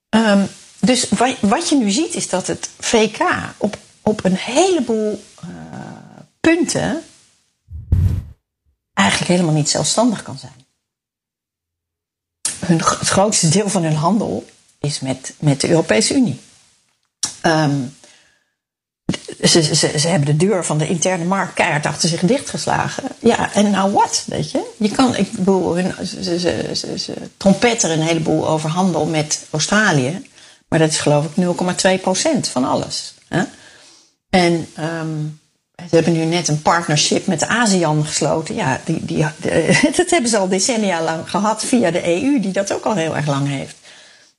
Um, dus wat, wat, je nu ziet is dat het VK op, op een heleboel uh, punten eigenlijk helemaal niet zelfstandig kan zijn. Hun, het grootste deel van hun handel is met, met de Europese Unie. Um, ze, ze, ze, hebben de deur van de interne markt keihard achter zich dichtgeslagen. Ja, en nou wat, weet je? Je kan, ik bedoel, hun, ze, ze trompetteren een heleboel over handel met Australië. Maar dat is geloof ik 0,2% van alles. Hè? En um, ze hebben nu net een partnership met de ASEAN gesloten. Ja, die, die, dat hebben ze al decennia lang gehad via de EU, die dat ook al heel erg lang heeft.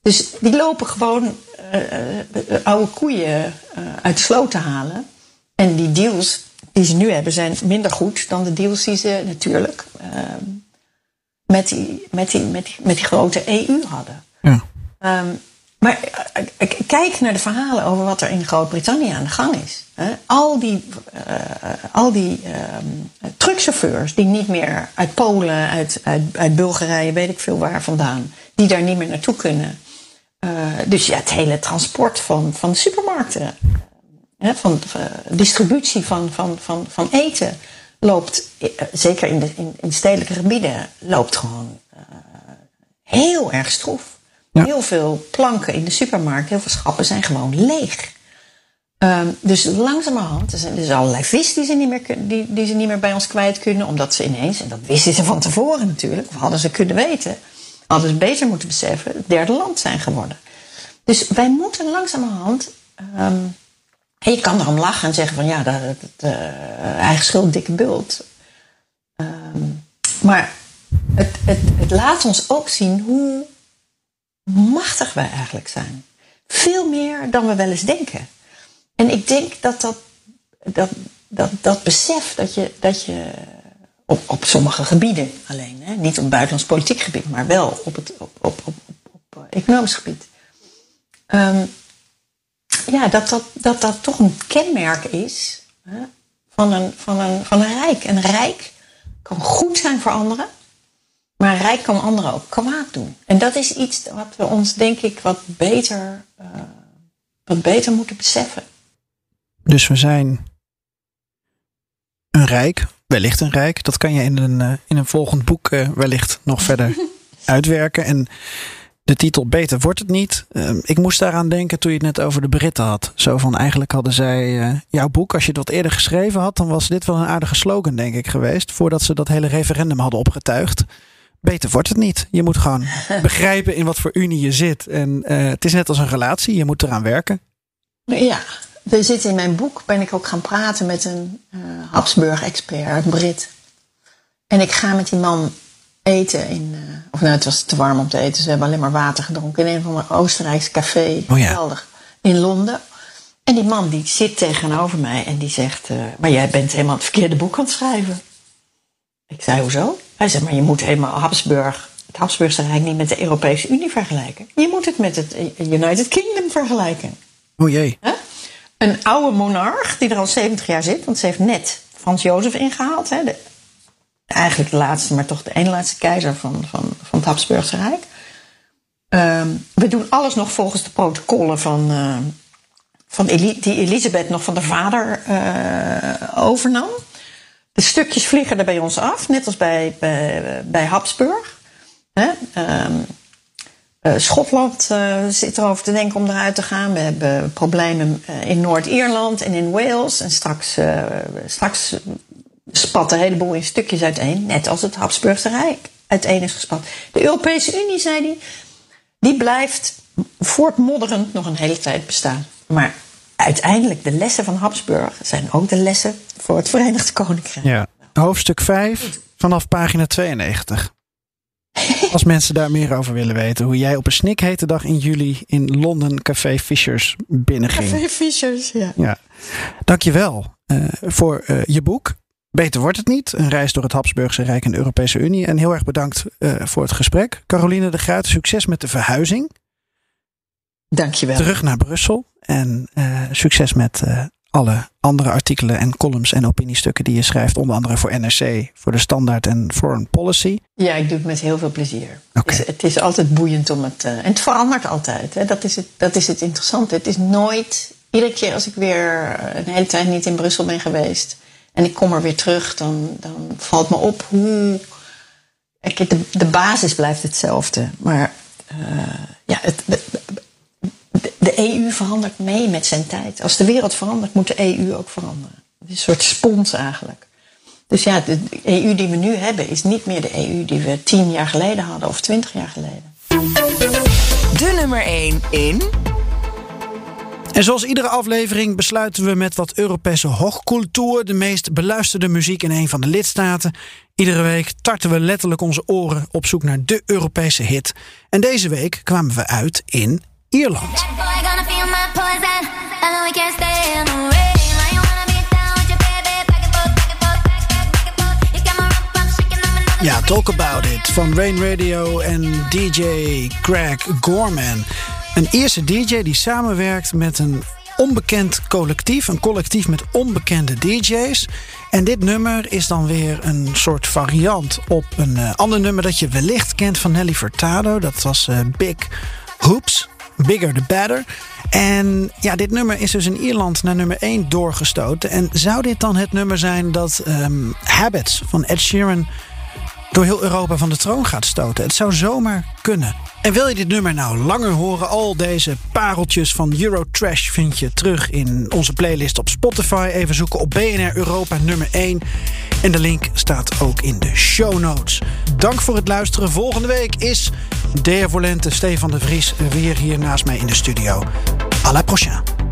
Dus die lopen gewoon uh, oude koeien uh, uit de sloot te halen. En die deals die ze nu hebben zijn minder goed dan de deals die ze natuurlijk met, die, met, die, met, die, met die grote EU hadden. Ja. Um, maar kijk naar de verhalen over wat er in Groot-Brittannië aan de gang is. Al die, uh, al die um, truckchauffeurs die niet meer uit Polen, uit, uit, Bulgarije, weet ik veel waar vandaan, die daar niet meer naartoe kunnen. Uh, dus ja, het hele transport van, van supermarkten, van uh, distributie van, van, van, van eten, loopt, uh, zeker in, de, in, in stedelijke gebieden, loopt gewoon heel erg stroef. Heel veel planken in de supermarkt, heel veel schappen zijn gewoon leeg. Um, dus langzamerhand, er zijn dus allerlei vis die ze, niet meer, die, die ze niet meer bij ons kwijt kunnen, omdat ze ineens, en dat wisten ze van tevoren natuurlijk, of hadden ze kunnen weten, hadden ze beter moeten beseffen, het derde land zijn geworden. Dus wij moeten langzamerhand. En je kan erom lachen en zeggen van ja, dat, dat, uh, eigen schuld, dikke bult. Um, maar het, het, het laat ons ook zien hoe machtig wij eigenlijk zijn. Veel meer dan we wel eens denken. En ik denk dat dat, dat, dat, dat besef dat je, dat je op, op sommige gebieden alleen, hè, niet op buitenlands politiek gebied, maar wel op het op, op, op, op economisch gebied. Um, ja, dat dat, dat dat toch een kenmerk is hè, van, een, van, een, van een rijk. Een rijk kan goed zijn voor anderen, maar rijk kan anderen ook kwaad doen. En dat is iets wat we ons, denk ik, wat beter, uh, wat beter moeten beseffen. Dus we zijn een rijk, wellicht een rijk. Dat kan je in een, uh, in een volgend boek uh, wellicht nog verder uitwerken. En de titel Beter wordt het niet. Uh, ik moest daaraan denken toen je het net over de Britten had. Zo van eigenlijk hadden zij jouw boek, als je het wat eerder geschreven had, dan was dit wel een aardige slogan, denk ik, geweest. Voordat ze dat hele referendum hadden opgetuigd. Beter wordt het niet. Je moet gewoon begrijpen in wat voor unie je zit. En uh, het is net als een relatie, je moet eraan werken. Ja, er zit in mijn boek, ben ik ook gaan praten met een Habsburg-expert, een Brit. En ik ga met die man eten in. Uh, of nou, het was te warm om te eten. Ze hebben alleen maar water gedronken in een van de Oostenrijkse café. Oh ja. Geweldig. In Londen. En die man die zit tegenover mij en die zegt: Maar jij bent helemaal het verkeerde boek aan het schrijven. Ik zei: Hoezo? Hij zei: Maar je moet helemaal Habsburg, het Habsburgse Rijk niet met de Europese Unie vergelijken. Je moet het met het United Kingdom vergelijken. O jee. Huh? Een oude monarch die er al 70 jaar zit, want ze heeft net Frans Jozef ingehaald. Hè, de, eigenlijk de laatste, maar toch de ene laatste keizer van, van, van het Habsburgse Rijk. Um, we doen alles nog volgens de protocollen van, uh, van Eli die Elisabeth nog van de vader uh, overnam. De stukjes vliegen er bij ons af, net als bij, bij, Habsburg. Hè? Um, uh, Schotland zit erover te denken om eruit te gaan. We hebben problemen in Noord-Ierland en in Wales. En straks, straks spat een heleboel in stukjes uiteen, net als het Habsburgse Rijk uiteen is gespat. De Europese Unie, zei hij, die blijft voortmodderend nog een hele tijd bestaan. Maar uiteindelijk, de lessen van Habsburg zijn ook de lessen voor het Verenigd Koninkrijk. Ja. Hoofdstuk 5 vanaf pagina 92. Als mensen daar meer over willen weten. Hoe jij op een snikhete dag in juli in Londen Café Fishers binnenging. Café Fishers, ja. ja. Dankjewel uh, voor uh, je boek. Beter wordt het niet. Een reis door het Habsburgse Rijk en de Europese Unie. En heel erg bedankt uh, voor het gesprek. Caroline de Gruit, succes met de verhuizing. Dankjewel. Terug naar Brussel. En uh, succes met uh, alle andere artikelen en columns en opiniestukken die je schrijft. Onder andere voor NRC, voor de Standaard en Foreign Policy. Ja, ik doe het met heel veel plezier. Okay. Het, is, het is altijd boeiend om het... en het verandert altijd. Hè. Dat, is het, dat is het interessante. Het is nooit... Iedere keer als ik weer een hele tijd niet in Brussel ben geweest en ik kom er weer terug, dan, dan valt me op hoe. De, de basis blijft hetzelfde. Maar ja, het, de, EU verandert mee met zijn tijd. Als de wereld verandert, moet de EU ook veranderen. Het is een soort spons eigenlijk. Dus ja, de EU die we nu hebben, is niet meer de EU die we tien jaar geleden hadden of twintig jaar geleden. De nummer 1 in. En zoals iedere aflevering besluiten we met wat Europese hoogcultuur, de meest beluisterde muziek in een van de lidstaten. Iedere week tarten we letterlijk onze oren op zoek naar de Europese hit. En deze week kwamen we uit in Ierland. Ja, Talk About It van Rain Radio en DJ Greg Gorman. Een Ierse DJ die samenwerkt met een onbekend collectief. Een collectief met onbekende DJ's. En dit nummer is dan weer een soort variant op een uh, ander nummer dat je wellicht kent van Nelly Furtado. Dat was uh, Big Hoops. Bigger the Better. En ja, dit nummer is dus in Ierland naar nummer 1 doorgestoten. En zou dit dan het nummer zijn dat um, Habits van Ed Sheeran door heel Europa van de troon gaat stoten. Het zou zomaar kunnen. En wil je dit nummer nou langer horen? Al deze pareltjes van Eurotrash vind je terug in onze playlist op Spotify. Even zoeken op BNR Europa nummer 1. En de link staat ook in de show notes. Dank voor het luisteren. Volgende week is Dea Volente, Stefan de Vries weer hier naast mij in de studio. À la prochaine.